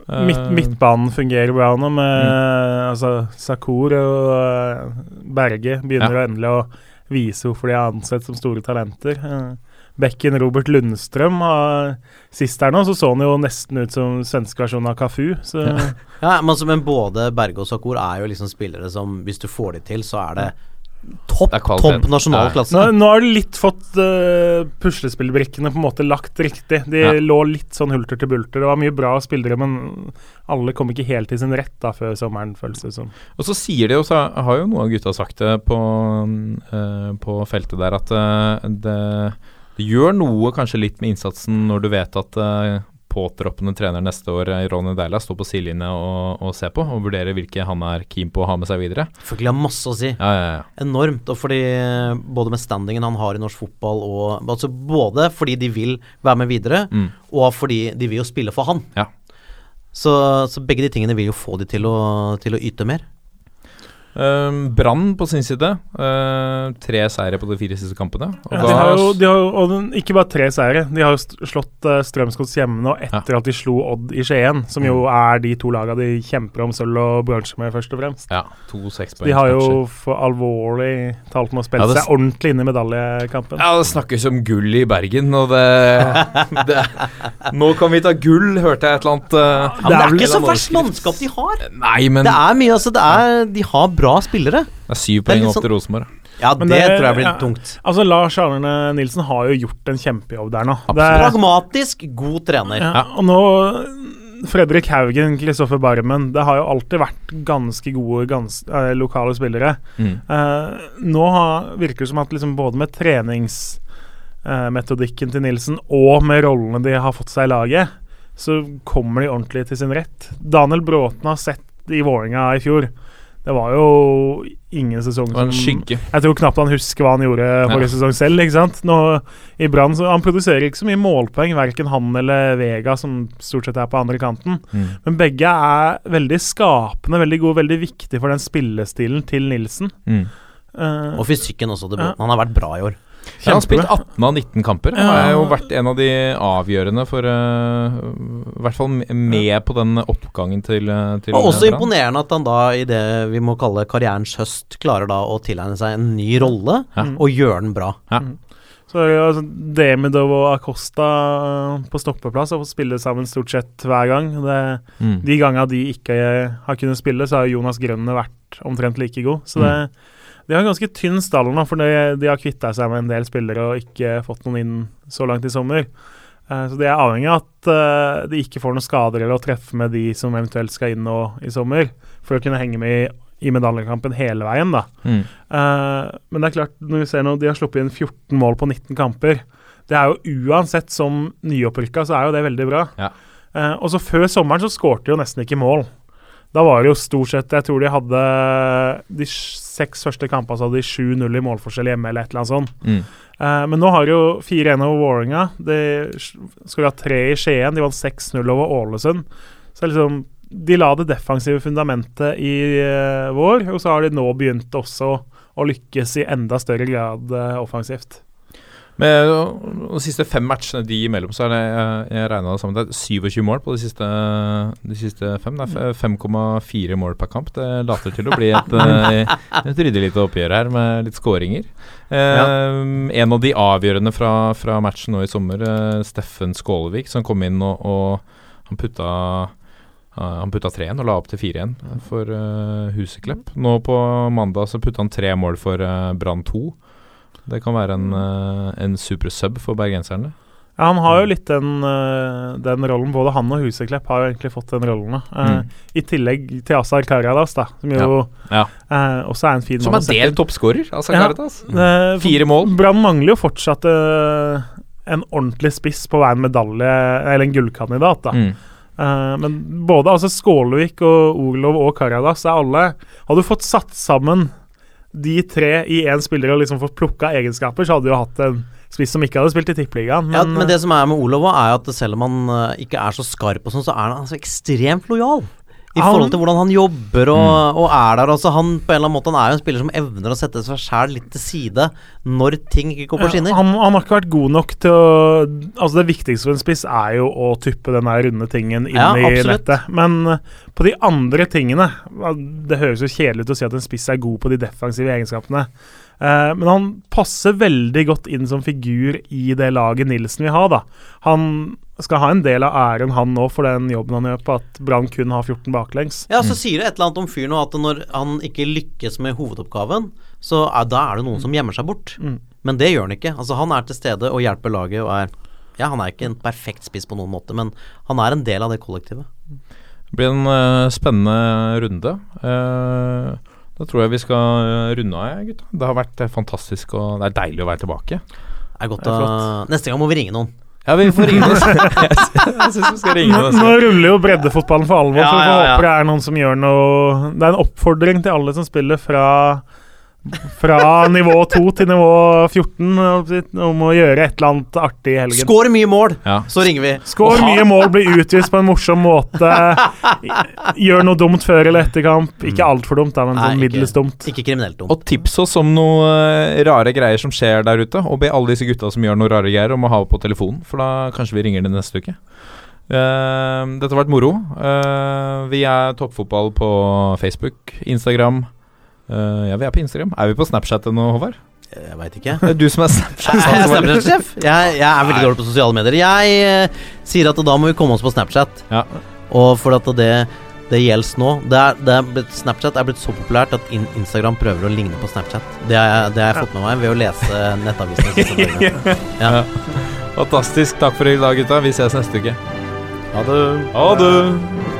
Uh, Midt, midtbanen fungerer bra nå, med Mm. altså, Sakur og Berge begynner å endelig å vise hvorfor de er ansett som store talenter. Bekken Robert Lundstrøm har, Sist her nå så så han jo nesten ut som svenske versjonen av Kafu. Så Ja, men, altså, men både Berge og Sakur er jo liksom spillere som Hvis du får de til, så er det topp, topp nasjonal klasse. nå, nå har du litt fått uh, puslespillbrikkene på en måte lagt riktig. De Ja. lå litt sånn hulter til bulter. Det var mye bra spillere, men alle kom ikke helt til sin rett da før sommeren, føles det som. Og så sier de jo, så har jo noen av gutta sagt det på, uh, på feltet der, at uh, det, det gjør noe kanskje litt med innsatsen når du vet at uh, påtroppende trener neste år, eh, Ronny Deila, stå på sidelinja og, og se på, og vurdere hvilke han er keen på å ha med seg videre. Selvfølgelig har masse å si. Ja, ja, ja. Enormt. Og fordi både med standingen han har i norsk fotball, og altså både fordi de vil være med videre, Mm. og fordi de vil jo spille for han. Ja. Så, så begge de tingene vil jo få de til å, til å yte mer. Um, Brann på sin side, uh, tre seire på de fire siste kampene. Og Ja, de har jo, de har, jo- og den, ikke bare tre seire, de har jo slått uh, Strømsgods hjemme nå etter at de slo Odd i Skien, som jo er de to lagene de kjemper om sølv og bronse med, først og fremst. ja, to De har jo for alvorlig talt med å spille Ja, det seg ordentlig inn i medaljekampen. Ja, det snakkes om gull i Bergen, og det, (laughs) det Nå kan vi ta gull, hørte jeg et eller annet. Uh, Ja, er, det er ikke så verst mannskap de har. Nei, men Det er mye, altså. Det er, de har bra spillere. Det er syv er poeng opp sånn- til Rosenborg. Ja, det, det- tror jeg blir ja. tungt. Altså, Lars Arne Nilsen har jo gjort en kjempejobb der nå. Det er- Pragmatisk, god trener. Ja, og nå Fredrik Haugen, Kristoffer Barmen Det har jo alltid vært ganske gode gans, eh, lokale spillere. Mm. Eh, nå har, virker det som at liksom både med treningsmetodikken til Nilsen og med rollene de har fått seg i laget, så kommer de ordentlig til sin rett. Daniel Bråten har sett i Vålerenga i fjor. Det var jo ingen sesong som skygge. jeg tror knapt han husker hva han gjorde forrige Ja. sesong selv. ikke sant? Nå, I Brann så Han produserer ikke så mye målpoeng, verken han eller Vega, som stort sett er på andre kanten. Mm. Men begge er veldig skapende, veldig gode, veldig viktige for den spillestilen til Nilsen. Mm. Uh, Og fysikken også. Det, Ja. Han har vært bra i år. Ja, han har spilt 18 av 19 kamper. Han Ja. har jo vært en av de avgjørende for uh, I hvert fall med på den oppgangen til, eh, til Og også imponerende at han da i det vi må kalle karrierens høst klarer da å tilegne seg en ny rolle Ja. og gjøre den bra. Så er det jo altså, Demidov og Acosta på stoppeplass og spille sammen stort sett hver gang. Det, Mm. de gangene de ikke har kunnet spille, så har Jonas Grønne vært omtrent like god. Så det, de har en ganske tynn stall nå, for de, de har kvitta seg med en del spillere og ikke fått noen inn så langt i sommer. Eh, så de er avhengig av at eh, de ikke får noen skader eller å treffe med de som eventuelt skal inn nå i sommer, for å kunne henge med i, i medaljekampen hele veien, da. Mm. Uh, men det er klart, når vi ser nå, de har sluppet inn 14 mål på 19 kamper. Det er jo uansett som nyopprykka, så er jo det veldig bra. Ja. Og så før sommeren så skårte de jo nesten ikke mål. Da var det jo stort sett Jeg tror de hadde de seks første kampene så hadde de 7-0 i målforskjell hjemme, eller et eller annet sånt. Mm. Eh, men nå har de jo 4-1 over Vålerenga. De skulle ha tre i Skien. De vant 6-0 over Ålesund. Så liksom De la det defensive fundamentet i eh, vår, og så har de nå begynt også å lykkes i enda større grad eh, offensivt. Med de siste fem matchene de imellom, så er det jeg, jeg regna det sammen. Det er 27 mål på de siste, de siste fem. Det er 5,4 mål per kamp. Det later til å bli et, (laughs) eh, et ryddig lite oppgjør her med litt skåringer. Eh, En av de avgjørende fra, fra matchen nå i sommer, eh, Steffen Skålevik, som kom inn og, og han putta eh, han putta tre igjen og la opp til fire igjen for uh, Huseklepp. Nå på mandag så putta han tre mål for uh, Brann 2. Det kan være en, uh, en super sub for bergenserne. Ja, han har jo litt den, eh, den rollen. Både han og Huseklepp har jo egentlig fått den rollen. Mm. Eh, Mm. I tillegg til Asar Karadas, da, som jo Ja. eh, også er en fin Som er delt toppskårer, Asar Ja. Karadas. Uh, Fire mål. Brann mangler jo fortsatt eh, en ordentlig spiss på hver en medalje, eller en gullkandidat. da. Mm. Eh, men både altså Skålevik og Orlov og Karadas er alle Hadde du fått satt sammen de tre i én spiller og liksom fått plukka egenskaper, så hadde du jo hatt en spiss som ikke hadde spilt i Tippeligaen. Ja, Men, men det som er med Olav, er at selv om han eh, ikke er så skarp, og sånn, så er han altså ekstremt lojal. I Han- forhold til hvordan han jobber og, og er der. Altså han på en eller annen måte Han er jo en spiller som evner å sette seg sjæl litt til side når ting ikke går på skinner. Han, han har ikke vært god nok til å Altså Det viktigste for en spiss er jo å tuppe den der runde tingen inn Ja, i nettet. Men eh, på de andre tingene Det høres jo kjedelig ut å si at en spiss er god på de defensive egenskapene. Uh, men han passer veldig godt inn som figur i det laget Nilsen vil ha. da Han skal ha en del av æren, han nå, for den jobben han gjør på at Brann kun har 14 baklengs. Ja, så sier det et eller annet om fyren nå at når han ikke lykkes med hovedoppgaven, så er, da er det noen som gjemmer seg bort. Mm. Men det gjør han ikke. Altså Han er til stede og hjelper laget og er Ja, han er ikke en perfekt spiss på noen måte, men han er en del av det kollektivet. Det blir en uh, spennende runde. Uh, da tror jeg vi skal eh, runde av, gutta. Det har vært fantastisk og det er deilig å være tilbake. Det er godt å Neste gang må vi ringe noen. Ja, vi får ringe oss. (laughs) jeg syns vi skal ringe Nå, oss. nå ruller jo breddefotballen for alvor, Ja, så vi får ja, ja. håpe det er noen som gjør noe Det er en oppfordring til alle som spiller fra fra nivå 2 til nivå 14 om å gjøre et eller annet artig i helgen. Skår mye mål, Ja. så ringer vi. Skår mye mål, bli utvist på en morsom måte. Gjør noe dumt før eller etter kamp. Ikke altfor dumt, da, men Nei, sånn middels dumt. Ikke kriminelt dumt. Og tips oss om noe eh, rare greier som skjer der ute, og be alle disse gutta som gjør noe rare greier, om å ha det på telefonen, for da kanskje vi ringer dem neste uke. Uh, dette har vært moro. Uh, vi er Toppfotball på Facebook, Instagram. Eh, ja, vi er på Instagram. Er vi på Snapchat ennå, Håvard? Jeg veit ikke. Det er du som er Snapchat. (laughs) Jeg Snapchat-sjef. Jeg, er veldig dårlig på sosiale medier. Jeg uh, sier at da må vi komme oss på Snapchat. Ja. Og for at det, det gjelder nå det er, det er blitt, Snapchat er blitt så populært at in Instagram prøver å ligne på Snapchat. Det har jeg, det har jeg fått med meg ved å lese nettavisene. (laughs) Ja. Fantastisk. Takk for i dag, gutta. Vi ses neste uke. Ha det. Ha det.